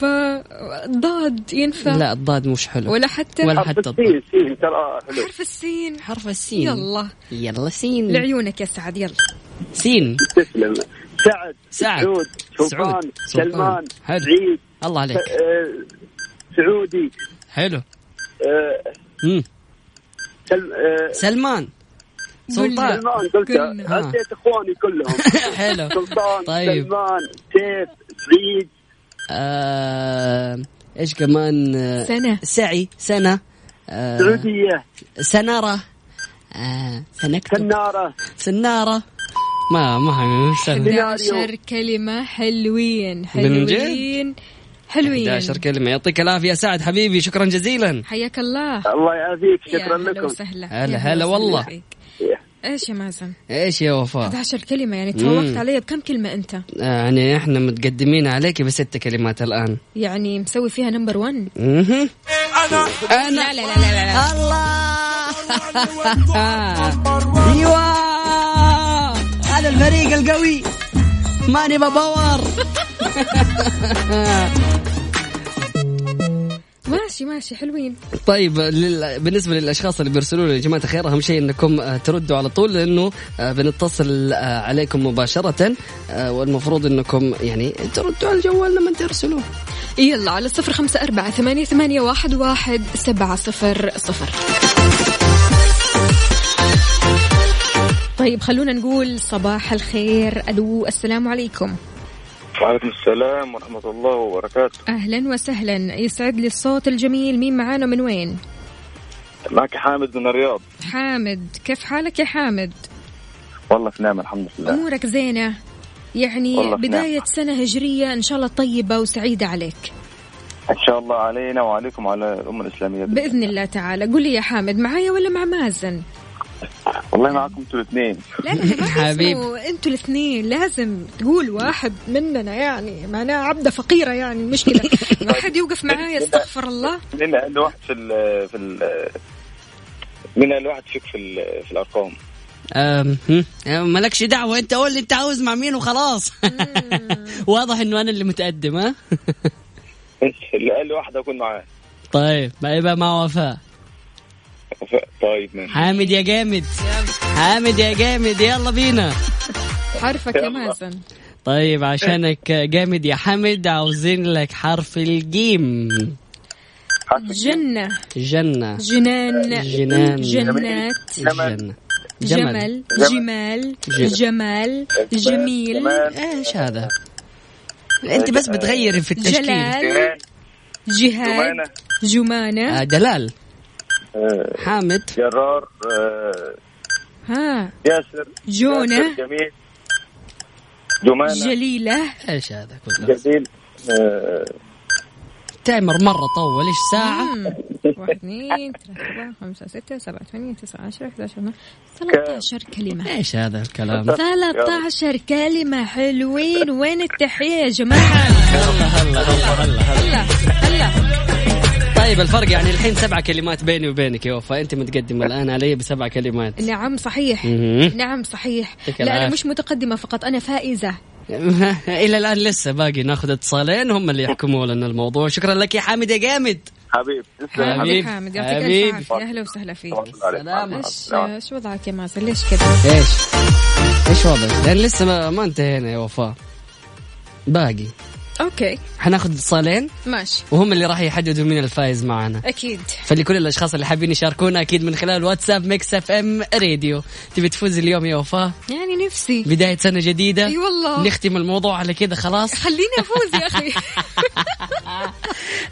ضاد ينفع؟ لا الضاد مش حلو. ولا حتى؟ ولا حرف حتى السين سين ترى حلو. حرف السين. حرف السين. يلا. يلا سين. لعيونك يا سعد يلا. سين. تسلم. سعد سعد. سعود سعود. سلمان حلو. سعيد الله عليك. آه، سعودي. حلو. مم. سل- آه، سلمان. سلطان. سلمان قلت إخواني كلهم. حلو. سلطان طيب. سلمان سيف سعيد آه إيش كمان؟ آه، سنة. سعي سنة. آه سعودية. سنارة. آه سنكتب. سنارة. سنارة. ما ما 11 كلمة حلوين؟ حلوين حلوين. 11 كلمة. يعطيك العافية سعد حبيبي. شكرا جزيلا. حياك الله. الله يعافيك. يا شكرا هلا لكم. وسهلا. هلا يا هلا وسهلا والله. إيش يا مازن؟ إيش يا وفاء؟ 11 كلمة يعني تفوقت. علي بكم كلمة أنت؟ يعني إحنا متقدمين عليك بست كلمات الآن. يعني مسوي فيها number 1 مهم. أنا. لا لا لا لا, لا. الله. أيوه. هذا الفريق القوي. ماني ببور ماشي ماشي حلوين. طيب لل... بالنسبة للأشخاص اللي بيرسلوا لي يا جماعة الخير أهم شيء إنكم آه، تردوا على طول لأنه آه، بنتصل آه، عليكم مباشرة والمفروض إنكم يعني تردوا على الجوال لما ترسلوا يلا على صفر خمسة أربعة ثمانية, ثمانية واحد, واحد سبعة صفر صفر. طيب خلونا نقول صباح الخير ألو السلام عليكم. وعليكم السلام ورحمة الله وبركاته. أهلا وسهلا. يسعد لي الصوت الجميل. مين معانا من وين؟ معك حامد من الرياض. حامد كيف حالك يا حامد؟ والله في نعمة الحمد لله. أمورك زينة. يعني بداية نعمة. سنة هجرية إن شاء الله طيبة وسعيدة عليك. إن شاء الله علينا وعليكم وعلى الأمة الإسلامية. بإذن الله تعالى. قول لي يا حامد معايا ولا مع مازن؟ والله معكم أنتوا الاثنين. لا لا حبيب. أنتوا الاثنين. لازم تقول واحد مننا يعني معناه عبدة فقيرة يعني مشكلة. ما حد يوقف معايا استغفر الله. مين أقل واحد في ال في ال مين أقل واحد فيك في ال- في الأرقام؟ أم، هم، أم، مالكش دعوة. أنت قول اللي أنت عاوز مع مين وخلاص. واضح إنه أنا اللي متقدم ها؟ اللي أقل واحد أكون معاه. طيب ما يبقى مع وفاء. طيب ماشي. حامد يا جامد. حامد يا جامد يلا بينا. حرفك يا. مازن. طيب عشانك جامد يا حمد عاوزين لك حرف الجيم. جنة. جنة. جنان. جنان. جنات. جنة. جمل جمال. جمال. جميل. إيش هذا؟ أنت بس بتغيري في التشكيل. جلال. جهاد. جمانة. جمانة. آه، دلال. حامد. جرار آه، ها. ياسر جونة. ياسر جميل. جمانة. جليلة. إيش هذا؟ كله جميل آه، تايمر مرة طول إيش ساعة. واحد اثنين ثلاثة أربعة خمسة ستة سبعة ثمانية تسعة عشرة 11 13 كلمة. إيش هذا الكلام؟ 13 كلمة حلوين. وين التحية يا جماعة؟ هلا هلا هلا هلا هلا. هلا هلا. طيب الفرق يعني الحين سبع كلمات بيني وبينك يا وفاء. أنت متقدمة الآن علي بسبع كلمات. نعم صحيح. نعم صحيح. يعطيك لا أنا العافية. مش متقدمة فقط أنا فائزة. إلى الآن لسه باقي ناخذ اتصالين هم اللي يحكموا لنا الموضوع. شكرا لك يا حامد يا جامد. حبيب تسلم. حبيبي حبيب. حامد يعطيك ألف حبيب. عافية. أهلا وسهلا فيك. سلام. إيش إيش وضعك يا مازن؟ ليش كذا إيش؟ إيش وضعك؟ لأن لسه ما, ما انتهينا يا وفاء. باقي. okay. حناخذ اتصالين. ماشي. وهم اللي راح يحددوا مين الفايز معنا. أكيد. فلكل الأشخاص اللي حابين يشاركونا أكيد من خلال واتساب Mix FM Radio تبي تفوز اليوم يا وفاء؟ يعني نفسي. بداية سنة جديدة. أي والله. نختم الموضوع على كده خلاص؟ خليني أفوز يا أخي.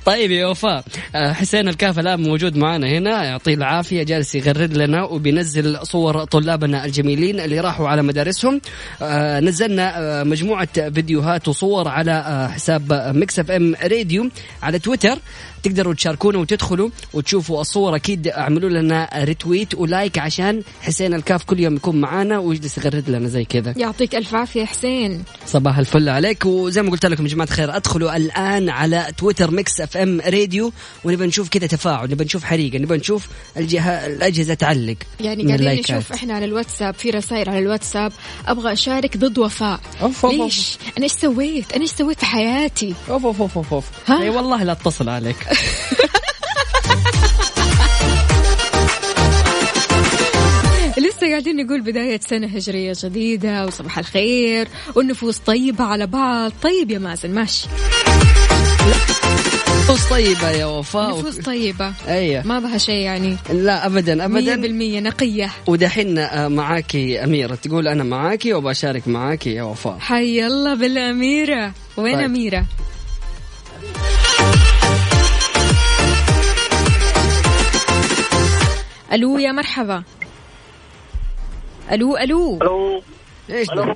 طيب يا وفاء آه، حسين الكاف الآن موجود معنا هنا. يعطيه العافية جالس يغرد لنا وبينزل صور طلابنا الجميلين اللي راحوا على مدارسهم. آه، نزلنا آه، مجموعة فيديوهات وصور على حساب Mix FM Radio على تويتر. تقدروا تشاركونا وتدخلوا وتشوفوا الصور. أكيد اعملوا لنا retweet و like عشان حسين الكاف كل يوم يكون معانا ويجلس يغرد لنا زي كذا. يعطيك ألف عافية حسين. صباح الفل عليك. وزي ما قلت لكم يا جماعة الخير ادخلوا الآن على تويتر Mix FM Radio ونبى نشوف كذا تفاعل نبى نشوف حريقه نبى نشوف الجهه الأجهزة تعلق يعني قاعدين. نشوف إحنا على الواتساب في رسائل على الواتساب أبغى أشارك ضد وفاء. أوف أوف. ليش؟ أنا إيش سويت؟ أنا إيش سويت في حياتي؟ أوف أوف أوف أوف, أوف. ها؟ إي والله لا اتصل عليك. لسه قاعدين نقول بداية سنة هجرية جديدة وصباح الخير والنفوس طيبة على بعض. طيب يا مازن ماشي. نفوس طيبة يا وفاء. نفوس طيبة. أيوه. ما بها شيء يعني. لا ابدا ابدا. بالمية نقية. ودحين آه، معاكي أميرة. تقول أنا معاكي وبشارك معاكي يا وفاء. حي الله بالأميرة. وين طيب. أميرة؟ ألو يا مرحبا. ألو ألو. ألو. إيش؟ ألو. ده؟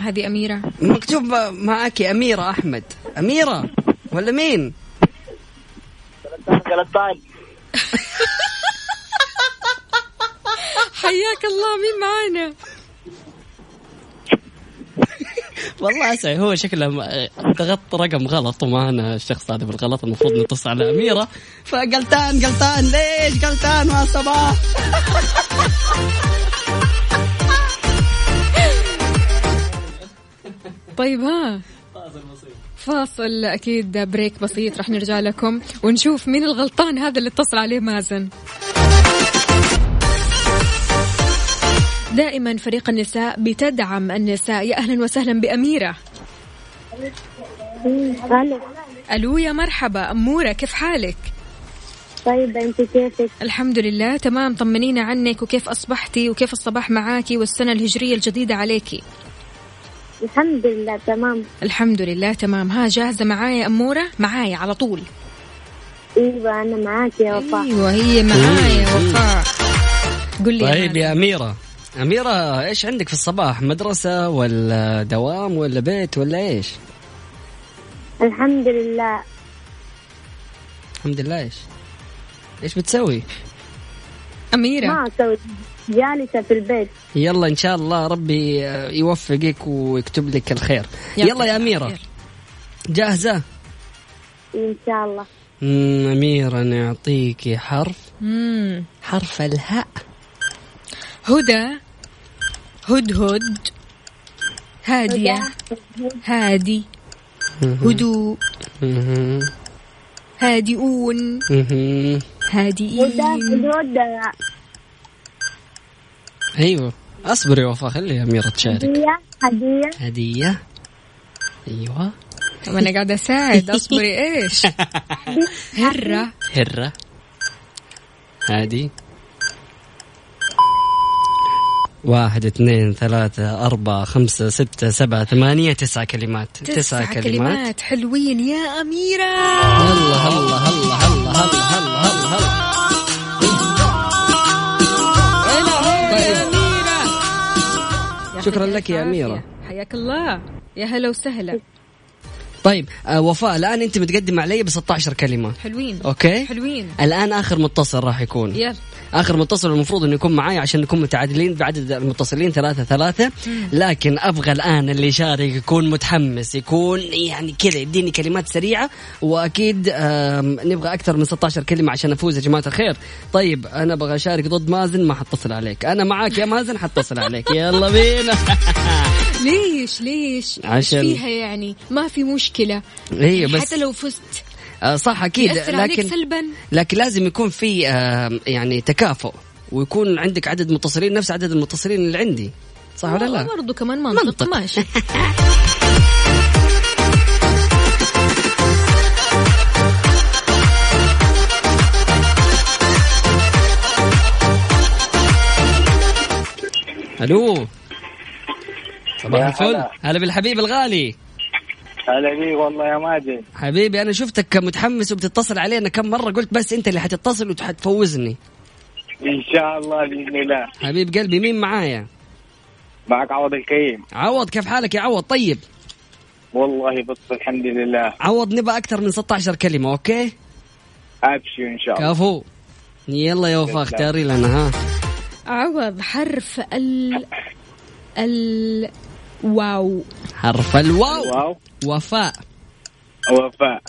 هذه أميرة. مكتوب معاكي أميرة أحمد. أميرة ولا مين؟ حياك الله مين معانا؟ والله اسعي هو شكله ضغط رقم غلط ومعنا الشخص هذا بالغلط المفروض نتصل على أميرة. فقلتان قلتان ليش قلتان؟ مع صباح. طيب ها. فاصل أكيد بريك بسيط رح نرجع لكم ونشوف مين الغلطان هذا اللي اتصل عليه مازن. دائما فريق النساء بتدعم النساء. يا أهلا وسهلا بأميرة. ألو. ألو يا مرحبا. أمورة كيف حالك؟ طيب أنت كيفك؟ الحمد لله تمام. طمنينا عنك وكيف أصبحتي وكيف الصباح معاكي والسنة الهجرية الجديدة عليكي؟ الحمد لله تمام. الحمد لله تمام. ها جاهزة معايا أمورة؟ معايا على طول. أيوه أنا معاك يا وفاء. أيوة هي معايا وفاء. قل لي طيب يا. أميرة. أميرة إيش عندك في الصباح؟ مدرسة ولا دوام ولا بيت ولا إيش؟ الحمد لله. الحمد لله إيش؟ إيش بتسوي؟ أميرة. ما أسوي جالسة في البيت. يلا إن شاء الله ربي يوفقك ويكتب لك الخير. يلا يا أميرة. الخير. جاهزة؟ إن شاء الله. أميرة نعطيكي حرف. مم. حرف الهاء. هدى. هدهد هادية. هادي. هدوء. هادئون. هادئين. أيوه. أصبري وفاء خلي أميرة تشارك. هدية. هدية. هدية. أيوه. طب أنا قاعدة أساعد. أصبري إيش؟ هرة. هرة. هادي. واحد اثنين ثلاثة أربعة خمسة ستة سبعة ثمانية تسعة كلمات تسعة, تسعة كلمات. كلمات. حلوين يا أميرة. الله الله الله الله الله الله الله, الله. طيب. شكرا لك يا أميرة. حياك الله. يا هلا وسهلا. طيب آه وفاء الآن أنت بتقدم علي ب 16 كلمة. حلوين. أوكي؟ حلوين. الآن آخر متصل راح يكون. يلا. آخر متصل المفروض إنه يكون معاي عشان نكون متعادلين بعدد المتصلين ثلاثة ثلاثة. لكن أبغى الآن اللي يشارك يكون متحمس يكون يعني كذا يديني كلمات سريعة. وأكيد نبغى أكثر من 16 كلمة عشان أفوز يا جماعة الخير. طيب أنا أبغى أشارك ضد مازن ما حتصل عليك. أنا معاك يا مازن حتصل عليك. يلا بينا. ليش؟ ليش؟ عشان- فيها يعني؟ ما في مشكلة. أيوه بس حتى لو فزت. صح أكيد لكن سلبا لكن لازم يكون في آم، يعني تكافؤ ويكون عندك عدد متصلين نفس عدد المتصلين اللي عندي صح ولا لا؟ برضو كمان منطق, منطق. ماشي ألو صباح يا الفل. هلا بالحبيب الغالي هلا بي والله يا ماجد. حبيبي أنا شفتك متحمس وبتتصل علينا. كم مرة قلت بس أنت اللي حتتصل وحتفوزني إن شاء الله بإذن الله. حبيب قلبي مين معايا؟ معك عوض الكريم. عوض كيف حالك يا عوض؟ طيب. والله بس الحمد لله. عوض نبغى أكثر من 16 كلمة okay؟ أبشر إن شاء الله. كفو. يلا يا وفاء اختاري لنا ها. عوض حرف ال ال واو. حرف الواو. واو. وفاء. وفاء.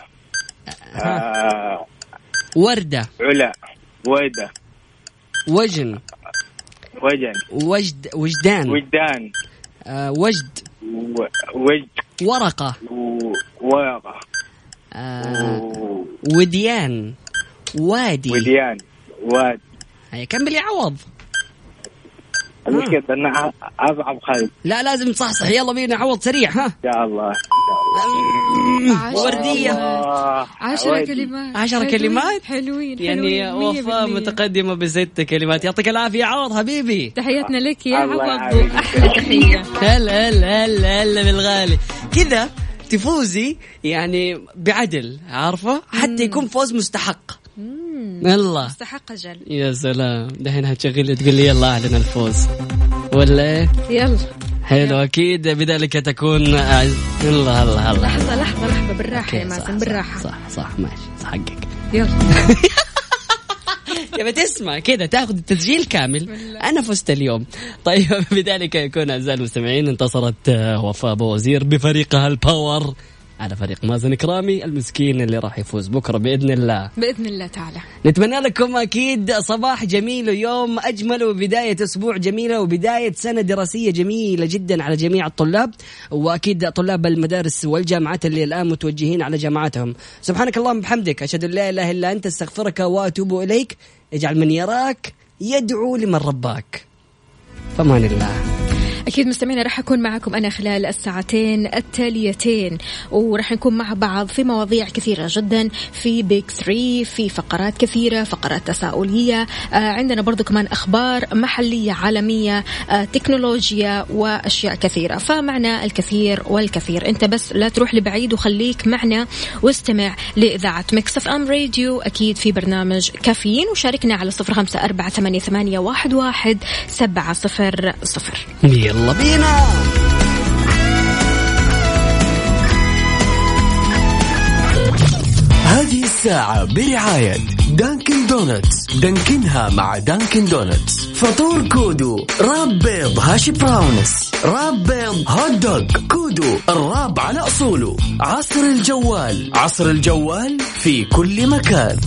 آه. وردة. علا. ويدة. وجن. وجن. وجد. وجدان. وجدان. آه وجد. و- وجد. ورقة. و- ورقة. آه و- وديان. وادي. وديان. واد. هيا كمل يا عوض المشكلة أصعب خلق لا لازم تصحصح. يلا بينا عوض سريع ها. إن شاء الله. وردية. عوادي. كلمات. عشر حلوين، كلمات؟ حلوين يعني وفاء. متقدمة بست كلمات. يعطيك العافية يا عوض حبيبي. تحياتنا لك يا عوض. تحية. هلا هلا هلا هلا بالغالي. كذا تفوزي يعني بعدل عارفة؟ حتى يكون فوز مستحق. الله مستحق أجل. يا سلام. دحين هتشغلي تقول لي يلا أعلن الفوز. ولا إيه؟ يلا. حلو أكيد بذلك تكون أعز... الله الله الله لحظة لحظة لحظة بالراحة يا مازن صح، بالراحة. صح صح ماشي صح حقك. يلا. تبى تسمع كذا تاخذ التسجيل كامل. أنا فزت اليوم. طيب بذلك يكون أعزائي المستمعين انتصرت وفاء أبو وزير بفريقها الباور على فريق مازن كرامي المسكين اللي راح يفوز بكرة بإذن الله. بإذن الله تعالى. نتمنى لكم أكيد صباح جميل ويوم أجمل وبداية أسبوع جميلة وبداية سنة دراسية جميلة جدا على جميع الطلاب وأكيد طلاب المدارس والجامعات اللي الآن متوجهين على جامعاتهم. سبحانك اللهم وبحمدك أشهد أن لا إله إلا أنت أستغفرك وأتوب إليك. اجعل من يراك يدعو لمن رباك. فمان الله. أكيد مستمعينا راح أكون معكم أنا خلال الساعتين التاليتين وراح نكون مع بعض في مواضيع كثيرة جدا في بيك 3 في فقرات كثيرة فقرات تساؤلية آه عندنا برضو كمان أخبار محلية عالمية آه تكنولوجيا وأشياء كثيرة. فمعنا الكثير والكثير. أنت بس لا تروح لبعيد وخليك معنا واستمع لإذاعة مكسف أم راديو أكيد في برنامج كافيين وشاركنا على صفر خمسة أربعة ثمانية واحد, واحد سبعة صفر صفر. يلا. بينا. هذه الساعة برعاية Dunkin' Donuts. دانكنها مع Dunkin' Donuts. فطور Kudu wrap بيض hash browns. wrap بيض hot dog. Kudu ال wrap على أصوله. عصر الجوال. عصر الجوال في كل مكان.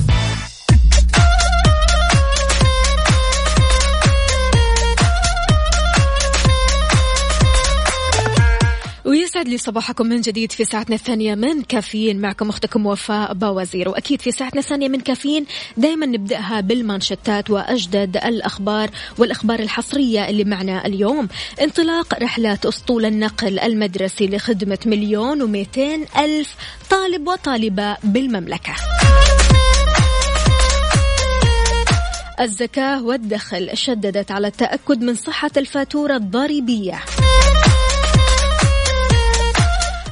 ويسعد لي صباحكم من جديد في ساعتنا الثانية من كافيين. معكم أختكم وفاء باوزير وأكيد في ساعتنا الثانية من كافيين دايما نبدأها بالمانشتات وأجدد الأخبار والأخبار الحصرية اللي معنا اليوم. انطلاق رحلات أسطول النقل المدرسي لخدمة مليون ومئتين ألف طالب وطالبة بالمملكة. الزكاة والدخل شددت على التأكد من صحة الفاتورة الضريبية.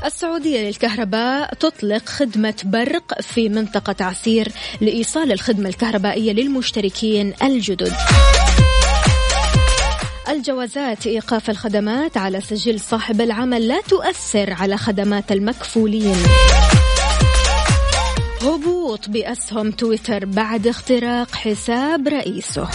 السعودية للكهرباء تطلق خدمة برق في منطقة عسير لإيصال الخدمة الكهربائية للمشتركين الجدد. الجوازات إيقاف الخدمات على سجل صاحب العمل لا تؤثر على خدمات المكفولين. هبوط بأسهم تويتر بعد اختراق حساب رئيسه.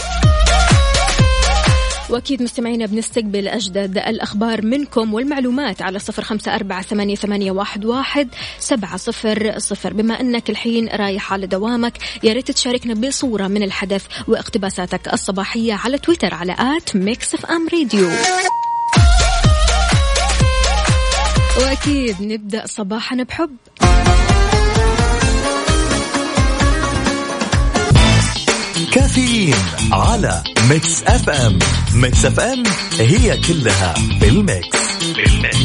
وأكيد مستمعينا بنستقبل أجدد الأخبار منكم والمعلومات على صفر خمسة أربعة ثمانية, ثمانية واحد, واحد سبعة صفر صفر. بما أنك الحين رايح على دوامك يا ريت تشاركنا بصورة من الحدث واقتباساتك الصباحية على تويتر على at Mix FM Radio. وأكيد نبدأ صباحنا بحب. كافيين على Mix FM Mix FM هي كلها بال mix. بال mix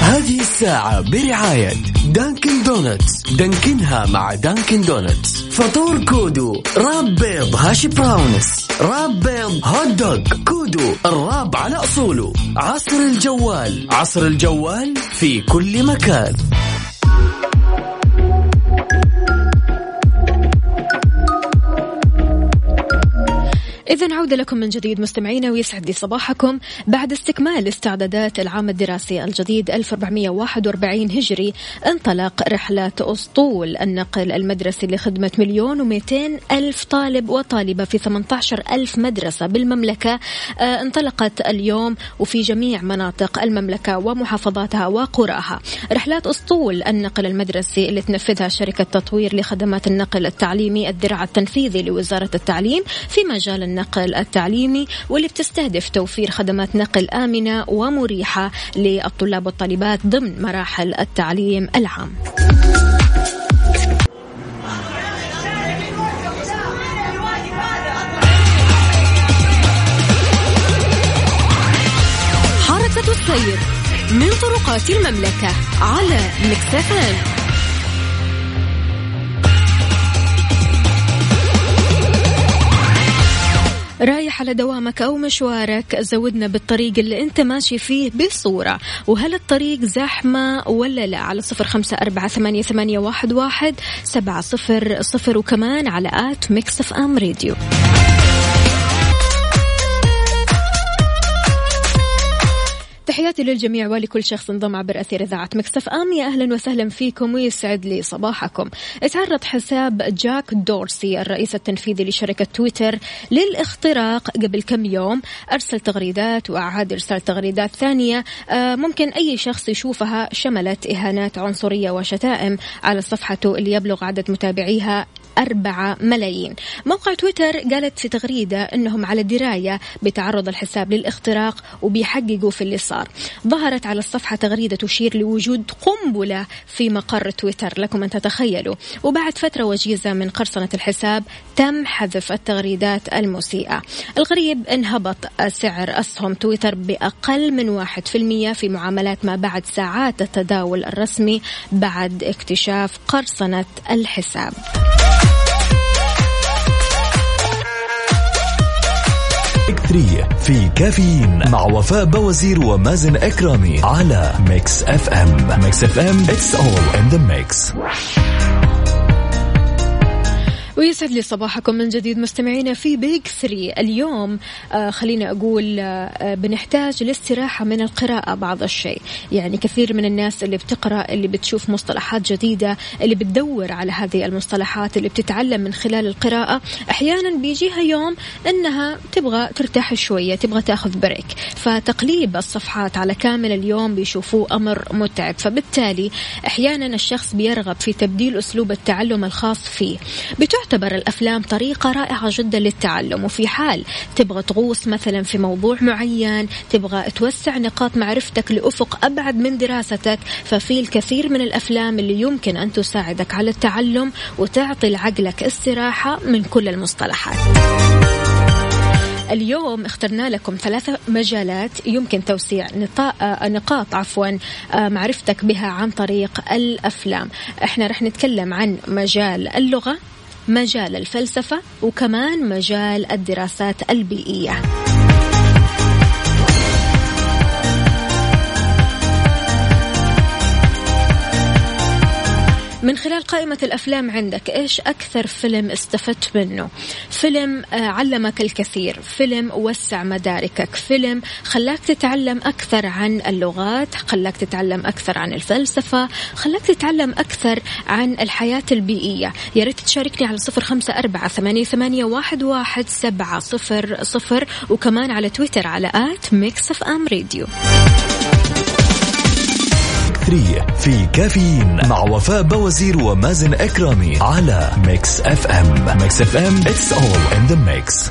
هذه الساعة برعاية Dunkin' Donuts دانكنها مع Dunkin' Donuts فطور Kudu wrap بيض hash browns wrap بيض hot dog. Kudu ال wrap على أصوله. عصر الجوال. عصر الجوال في كل مكان. إذا عودة لكم من جديد مستمعينا ويسعد لي صباحكم بعد استكمال استعدادات العام الدراسي الجديد 1441 هجري انطلق رحلة أسطول النقل المدرسي لخدمة مليون ومئتين ألف طالب وطالبة في 18 ألف مدرسة بالمملكة. آه انطلقت اليوم وفي جميع مناطق المملكة ومحافظاتها وقراها رحلات أسطول النقل المدرسي اللي تنفذها شركة تطوير لخدمات النقل التعليمي الدرع التنفيذي لوزارة التعليم في مجال النقل التعليمي واللي بتستهدف توفير خدمات نقل آمنة ومريحة للطلاب والطالبات ضمن مراحل التعليم العام. الخير من طرقات المملكة على مكسفان رايح على دوامك أو مشوارك زودنا بالطريق اللي أنت ماشي فيه بصورة. وهل الطريق زحمة ولا لا؟ على صفر خمسة أربعة ثمانية, ثمانية واحد, واحد سبعة صفر صفر وكمان على at Mix FM Radio. تحياتي للجميع ولكل شخص انضم عبر أثير إذاعة Mix FM. يا أهلا وسهلا فيكم ويسعد لي صباحكم. تعرض حساب جاك دورسي الرئيس التنفيذي لشركة تويتر للاختراق قبل كم يوم. أرسل تغريدات وأعاد إرسال تغريدات ثانية. آه، ممكن أي شخص يشوفها شملت إهانات عنصرية وشتائم على صفحته اللي يبلغ عدد متابعيها أربعة ملايين. موقع تويتر قالت في تغريدة أنهم على دراية بتعرض الحساب للاختراق وبيحققوا في اللي صار. ظهرت على الصفحة تغريدة تشير لوجود قنبلة في مقر تويتر لكم أن تتخيلوا. وبعد فترة وجيزة من قرصنة الحساب تم حذف التغريدات المسيئة. الغريب انهبط سعر أسهم تويتر بأقل من واحد في المية في معاملات ما بعد ساعات التداول الرسمي بعد اكتشاف قرصنة الحساب. في كافيين مع وفاء بوازير ومازن إكرامي على ميكس إف إم. Mix FM it's all in the mix. ويسعد لي صباحكم من جديد مستمعينا في بيج 3 اليوم آه خليني أقول آه بنحتاج الاستراحة من القراءة بعض الشيء. يعني كثير من الناس اللي بتقرأ اللي بتشوف مصطلحات جديدة اللي بتدور على هذه المصطلحات اللي بتتعلم من خلال القراءة أحيانا بيجيها يوم أنها تبغى ترتاح شوية تبغى تاخذ بريك فتقليب الصفحات على كامل اليوم بيشوفوه أمر متعب. فبالتالي أحيانا الشخص بيرغب في تبديل أسلوب التعلم الخاص فيه. بتعتبر تعتبر الأفلام طريقة رائعة جدا للتعلم. وفي حال تبغى تغوص مثلا في موضوع معين تبغى توسع نقاط معرفتك لأفق أبعد من دراستك ففي الكثير من الأفلام اللي يمكن أن تساعدك على التعلم وتعطي لعقلك استراحة من كل المصطلحات. اليوم اخترنا لكم ثلاثة مجالات يمكن توسيع نقاط عفوا معرفتك بها عن طريق الأفلام. إحنا رح نتكلم عن مجال اللغة. مجال الفلسفة وكمان مجال الدراسات البيئية. من خلال قائمة الأفلام عندك إيش أكثر فيلم استفدت منه؟ فيلم آه، علمك الكثير فيلم وسع مداركك فيلم خلاك تتعلم أكثر عن اللغات خلاك تتعلم أكثر عن الفلسفة خلاك تتعلم أكثر عن الحياة البيئية. يا ريت تشاركني على صفر خمسة أربعة ثمانية, ثمانية واحد, واحد سبعة صفر صفر وكمان على تويتر على at Mix FM Radio. 3 في كافيين مع وفاء بوازير ومازن إكرامي على ميكس أف أم. Mix FM it's all in the mix.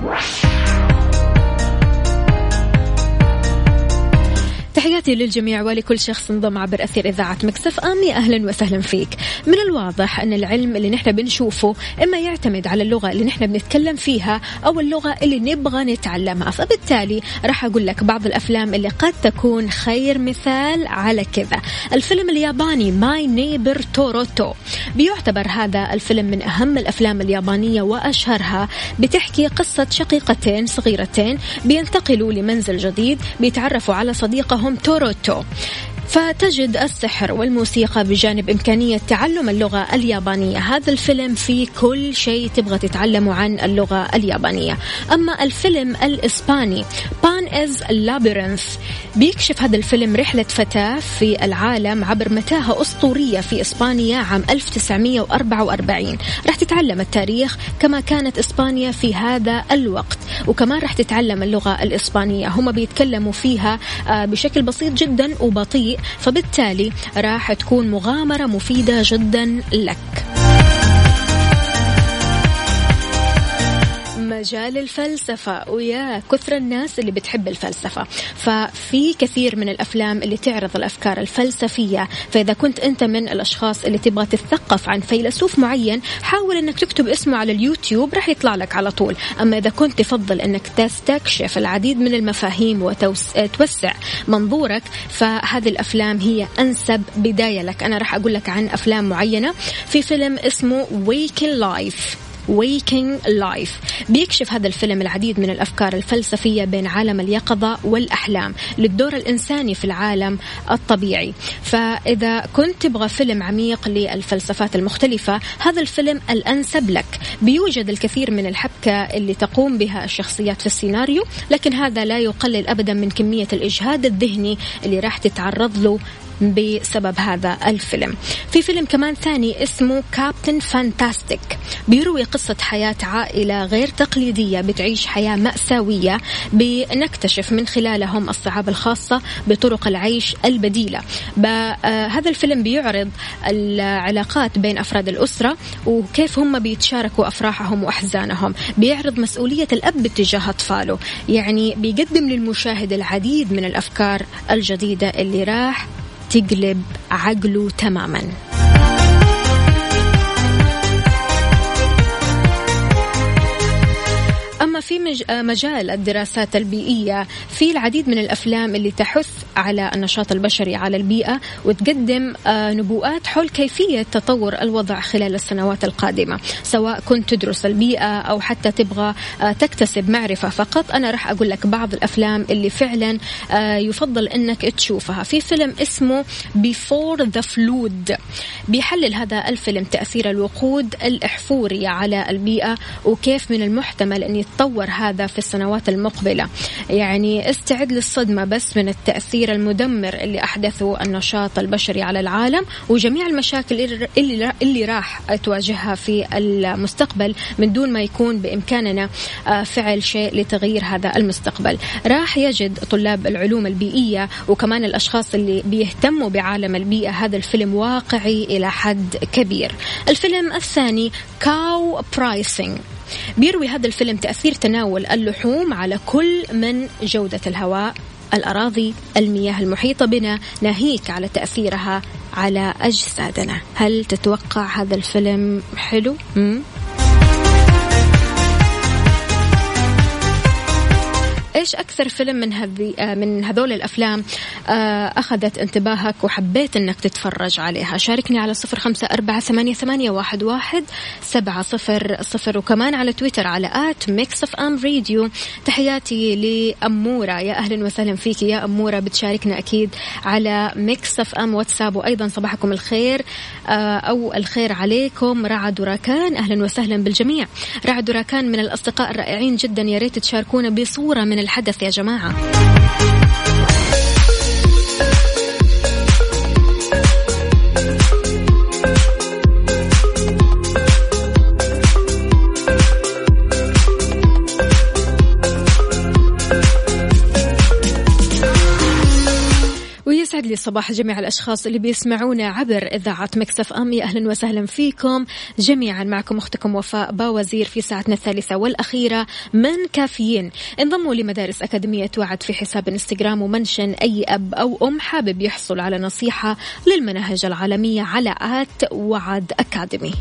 تحياتي للجميع ولكل شخص انضم عبر أثير إذاعة ميكس أف أم أهلا وسهلا فيك. من الواضح أن العلم اللي نحن بنشوفه إما يعتمد على اللغة اللي نحن بنتكلم فيها أو اللغة اللي نبغى نتعلمها. فبالتالي راح أقول لك بعض الأفلام اللي قد تكون خير مثال على كذا. الفيلم الياباني My Neighbor Totoro بيعتبر هذا الفيلم من أهم الأفلام اليابانية وأشهرها. بتحكي قصة شقيقتين صغيرتين بينتقلوا لمنزل جديد بيتعرفوا على صديقهم اسمهم توتورو فتجد السحر والموسيقى بجانب إمكانية تعلم اللغة اليابانية. هذا الفيلم فيه كل شيء تبغى تتعلمه عن اللغة اليابانية. أما الفيلم الإسباني Pan's Labyrinth بيكشف هذا الفيلم رحلة فتاة في العالم عبر متاهة أسطورية في إسبانيا عام 1944 راح تتعلم التاريخ كما كانت إسبانيا في هذا الوقت وكمان راح تتعلم اللغة الإسبانية. هم بيتكلموا فيها آه، بشكل بسيط جدا وبطيء فبالتالي راح تكون مغامرة مفيدة جدا لك. مجال الفلسفة. ويا كثر الناس اللي بتحب الفلسفة. ففي كثير من الأفلام اللي تعرض الأفكار الفلسفية. فإذا كنت أنت من الأشخاص اللي تبغى تتثقف عن فيلسوف معين حاول أنك تكتب اسمه على اليوتيوب راح يطلع لك على طول. أما إذا كنت تفضل أنك تستكشف العديد من المفاهيم وتوسع منظورك فهذه الأفلام هي أنسب بداية لك. أنا راح أقول لك عن أفلام معينة. في فيلم اسمه Waking Life. Waking Life. بيكشف هذا الفيلم العديد من الأفكار الفلسفية بين عالم اليقظة والأحلام للدور الإنساني في العالم الطبيعي. فإذا كنت تبغى فيلم عميق للفلسفات المختلفة هذا الفيلم الأنسب لك. بيوجد الكثير من الحبكة اللي تقوم بها الشخصيات في السيناريو لكن هذا لا يقلل أبدا من كمية الإجهاد الذهني اللي راح تتعرض له بسبب هذا الفيلم. في فيلم كمان ثاني اسمه كابتن فانتاستيك بيروي قصة حياة عائلة غير تقليدية بتعيش حياة مأساوية بنكتشف من خلالهم الصعاب الخاصة بطرق العيش البديلة. آه، هذا الفيلم بيعرض العلاقات بين أفراد الأسرة وكيف هم بيتشاركوا أفراحهم وأحزانهم. بيعرض مسؤولية الأب تجاه أطفاله. يعني بيقدم للمشاهد العديد من الأفكار الجديدة اللي راح تقلب عقله تماما. في آه، مجال الدراسات البيئية في العديد من الأفلام اللي تحث على النشاط البشري على البيئة وتقدم آه، نبوءات حول كيفية تطور الوضع خلال السنوات القادمة. سواء كنت تدرس البيئة أو حتى تبغى آه، تكتسب معرفة فقط أنا راح أقول لك بعض الأفلام اللي فعلا يفضل أنك تشوفها. في فيلم اسمه Before the Flood. بيحلل هذا الفيلم تأثير الوقود الإحفوري على البيئة وكيف من المحتمل أن يتطور هذا في السنوات المقبلة. يعني استعد للصدمة بس من التأثير المدمر اللي أحدثه النشاط البشري على العالم وجميع المشاكل اللي, اللي راح تواجهها في المستقبل من دون ما يكون بإمكاننا آه، فعل شيء لتغيير هذا المستقبل. راح يجد طلاب العلوم البيئية وكمان الأشخاص اللي بيهتموا بعالم البيئة هذا الفيلم واقعي إلى حد كبير. الفيلم الثاني كاو برايسنج بيروي هذا الفيلم تأثير تناول اللحوم على كل من جودة الهواء الأراضي المياه المحيطة بنا ناهيك على تأثيرها على أجسادنا هل تتوقع هذا الفيلم حلو؟ مم؟ إيش أكثر فيلم من هذي آه، من هذول الأفلام آه، أخذت انتباهك وحبيت إنك تتفرج عليها؟ شاركني على صفر خمسة أربعة ثمانية, ثمانية واحد, واحد سبعة صفر صفر وكمان على تويتر على at Mix FM Radio. تحياتي لأمورة. يا أهلا وسهلا فيك. يا أمورة بتشاركنا أكيد على ميكس اف أم واتساب. وأيضا صباحكم الخير. آه، أو الخير عليكم. رعد وراكان. أهلا وسهلا بالجميع. رعد وراكان من الأصدقاء الرائعين جدا. يا ريت تشاركونا بصورة من الحدث يا جماعة. يسعد لي صباح جميع الأشخاص اللي بيسمعونا عبر إذاعة مكسف أم. يا أهلا وسهلا فيكم. جميعا معكم أختكم وفاء باوزير في ساعتنا الثالثة والأخيرة من كافيين. انضموا لمدارس أكاديمية وعد في حساب إنستغرام و mention. أي أب أو أم حابب يحصل على نصيحة للمناهج العالمية على at Waad Academy.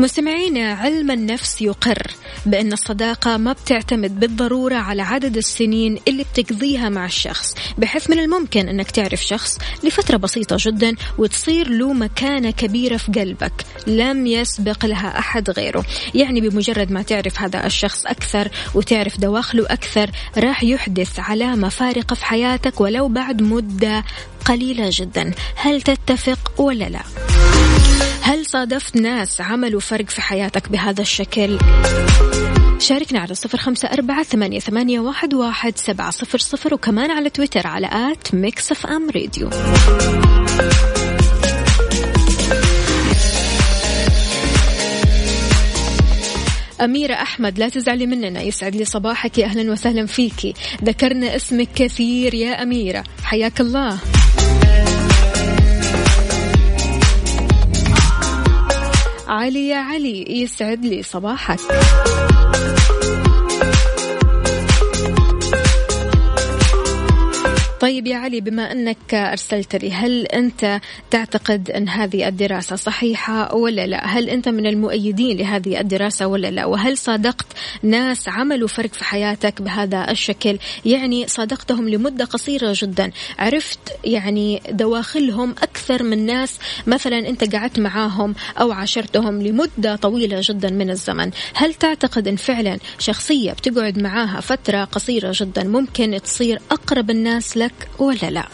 مستمعينا علم النفس يقر بأن الصداقة ما بتعتمد بالضرورة على عدد السنين اللي بتقضيها مع الشخص بحيث من الممكن أنك تعرف شخص لفترة بسيطة جدا وتصير له مكانة كبيرة في قلبك لم يسبق لها أحد غيره يعني بمجرد ما تعرف هذا الشخص أكثر وتعرف دواخله أكثر راح يحدث علامة فارقة في حياتك ولو بعد مدة قليلة جدا هل تتفق ولا لا؟ هل صادفت ناس عملوا فرق في حياتك بهذا الشكل؟ شاركنا على صفر خمسة أربعة ثمانية, ثمانية واحد, واحد سبعة صفر صفر وكمان على تويتر على at Mix FM Radio. أميرة أحمد لا تزعلي مننا يسعد لي صباحك يا أهلا وسهلا فيكي ذكرنا اسمك كثير يا أميرة حياك الله. علي يا علي يسعد لي صباحك. طيب يا علي بما أنك أرسلت لي هل أنت تعتقد أن هذه الدراسة صحيحة ولا لا؟ هل أنت من المؤيدين لهذه الدراسة ولا لا؟ وهل صادقت ناس عملوا فرق في حياتك بهذا الشكل؟ يعني صادقتهم لمدة قصيرة جدا، عرفت يعني دواخلهم أكثر من ناس مثلا أنت قعدت معاهم أو عاشرتهم لمدة طويلة جدا من الزمن، هل تعتقد أن فعلا شخصية بتقعد معاها فترة قصيرة جدا ممكن تصير أقرب الناس لك ولا لا.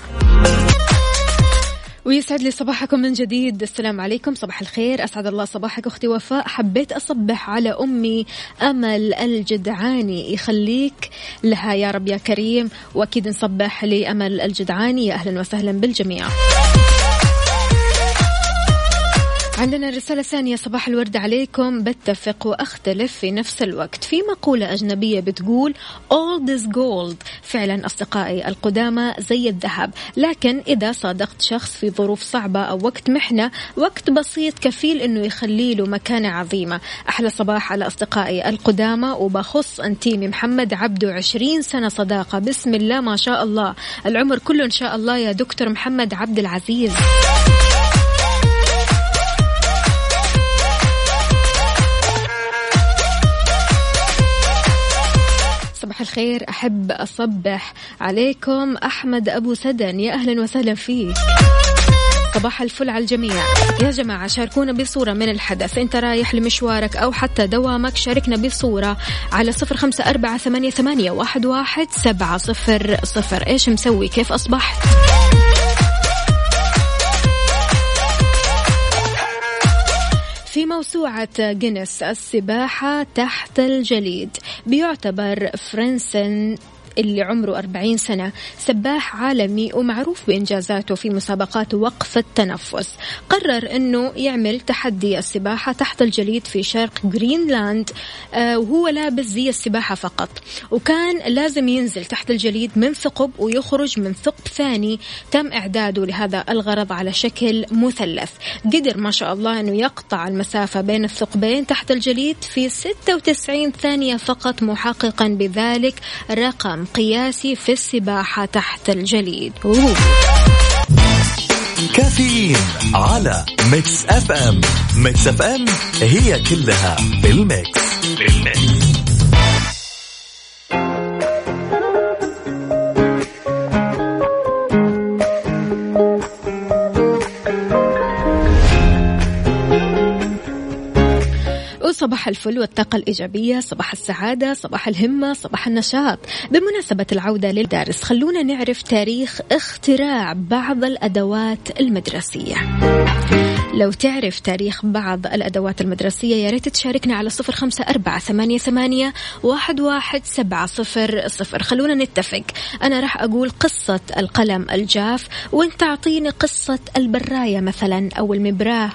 ويسعد لي صباحكم من جديد. السلام عليكم. صباح الخير. أسعد الله صباحك أختي وفاء. حبيت أصبح على أمي أمل الجدعاني. يخليك لها يا رب يا كريم. وأكيد نصبح لأمل الجدعاني. يا أهلا وسهلا بالجميع. عندنا رسالة ثانية. صباح الورد عليكم. بتفق وأختلف في نفس الوقت. في مقولة أجنبية بتقول all this gold. فعلا أصدقائي القدامى زي الذهب. لكن إذا صادقت شخص في ظروف صعبة أو وقت محنة وقت بسيط كفيل أنه يخلي له مكانة عظيمة. أحلى صباح على أصدقائي القدامى. وبخص أنتيمي محمد عبده عشرين سنة صداقة. بسم الله ما شاء الله. العمر كله إن شاء الله يا دكتور محمد عبد العزيز. الخير أحب أصبح عليكم. أحمد أبو سدن يا أهلا وسهلا فيك. صباح الفل على الجميع. يا جماعة شاركونا بصورة من الحدث. إنت رايح لمشوارك أو حتى دوامك شاركنا بصورة على صفر خمسة أربعة ثمانية, ثمانية واحد, واحد سبعة صفر صفر. إيش مسوي؟ كيف أصبحت؟ في موسوعة جينيس السباحة تحت الجليد. بيعتبر فرنسن اللي عمره 40 سنة. سباح عالمي ومعروف بإنجازاته في مسابقات وقف التنفس. قرر أنه يعمل تحدي السباحة تحت الجليد في شرق جرينلاند آه وهو لابس زي السباحة فقط. وكان لازم ينزل تحت الجليد من ثقب ويخرج من ثقب ثاني. تم إعداده لهذا الغرض على شكل مثلث. قدر ما شاء الله أنه يقطع المسافة بين الثقبين تحت الجليد في 96 ثانية فقط محققا بذلك رقم. قياسي في السباحة تحت الجليد. أوه. كافيين على ميكس أف أم. ميكس أف أم هي كلها بالميكس. بالميكس. صباح الفل والطاقة الإيجابية صباح السعادة صباح الهمة صباح النشاط. بمناسبة العودة للدارس خلونا نعرف تاريخ اختراع بعض الأدوات المدرسية. لو تعرف تاريخ بعض الأدوات المدرسية يا ريت تشاركنا على صفر خمسة أربعة ثمانية, ثمانية واحد, واحد سبعة صفر صفر. خلونا نتفق. أنا راح أقول قصة القلم الجاف وأنت تعطيني قصة البراية مثلا أو المبراة.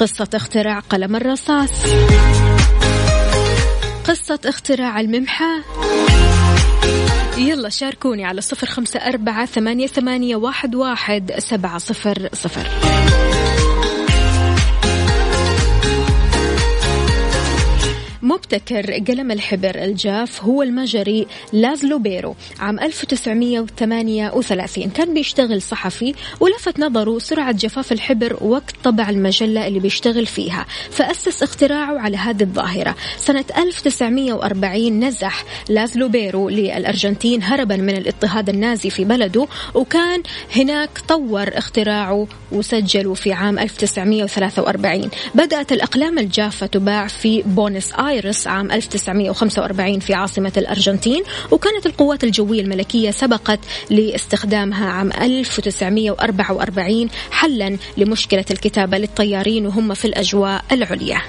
قصة اختراع قلم الرصاص. قصة اختراع الممحى يلا شاركوني على صفر خمسة أربعة ثمانية, ثمانية واحد, واحد سبعة صفر صفر. مبتكر قلم الحبر الجاف هو المجري لازلو بيرو عام 1938 كان بيشتغل صحفي ولفت نظره سرعة جفاف الحبر وقت طبع المجلة اللي بيشتغل فيها فأسس اختراعه على هذه الظاهرة. سنة 1940 نزح لازلو بيرو للأرجنتين هربا من الاضطهاد النازي في بلده وكان هناك طور اختراعه وسجله في عام 1943 بدأت الأقلام الجافة تباع في بوينس آيرس. آيرس عام 1945 في عاصمة الأرجنتين وكانت القوات الجوية الملكية سبقت لاستخدامها عام 1944 حلا لمشكلة الكتابة للطيارين وهم في الأجواء العليا.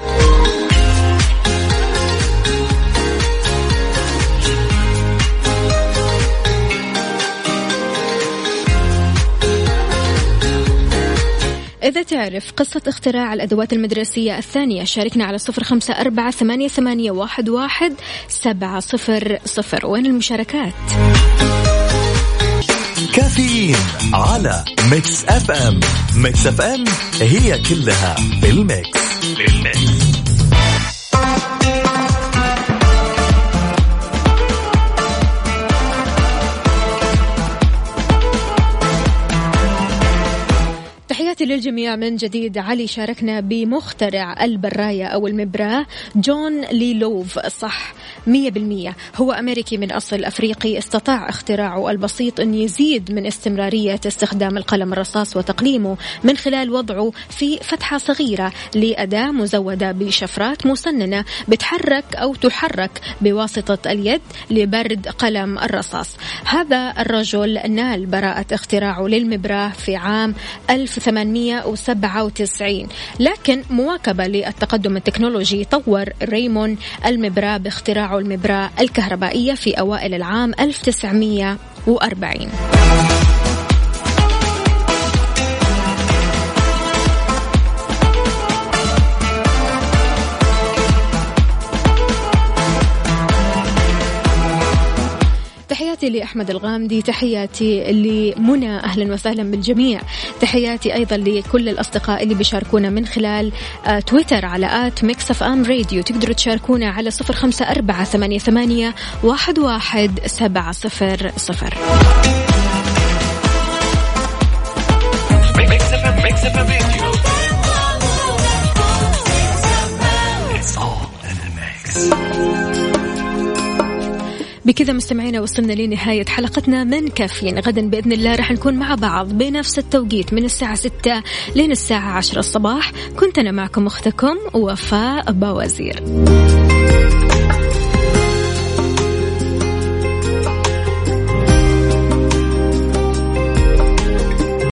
إذا تعرف قصة اختراع الأدوات المدرسية الثانية شاركنا على صفر خمسة أربعة ثمانية, ثمانية واحد, واحد سبعة صفر صفر. وين المشاركات؟ كافي كافيين على ميكس اف ام ميكس اف ام هي كلها بالميكس بالميكس للجميع من جديد. علي شاركنا بمخترع البراية أو المبراة جون لي لوف صح مية بالمية. هو أمريكي من أصل أفريقي. استطاع اختراعه البسيط أن يزيد من استمرارية استخدام القلم الرصاص وتقليمه من خلال وضعه في فتحة صغيرة لأداة مزودة بشفرات مسننة بتحرك أو تحرك بواسطة اليد لبرد قلم الرصاص. هذا الرجل نال براءة اختراعه للمبراة في عام 1897 لكن مواكبة للتقدم التكنولوجي طور ريمون المبراة باختراعه المبراة الكهربائية في أوائل العام 1940 تحياتي لأحمد الغامدي تحياتي لمنى أهلا وسهلا بالجميع. تحياتي أيضا لكل الأصدقاء اللي بيشاركونا من خلال آه، تويتر على at Mix FM Radio. تقدروا تشاركونا على صفر خمسة أربعة ثمانية, ثمانية واحد, واحد سبعة صفر صفر. Mix FM Radio. بكذا مستمعينا وصلنا لنهاية حلقتنا من كافيين. غدا بإذن الله رح نكون مع بعض بنفس التوقيت من الساعة 6 لين الساعة 10 الصباح. كنت أنا معكم أختكم وفاء باوزير.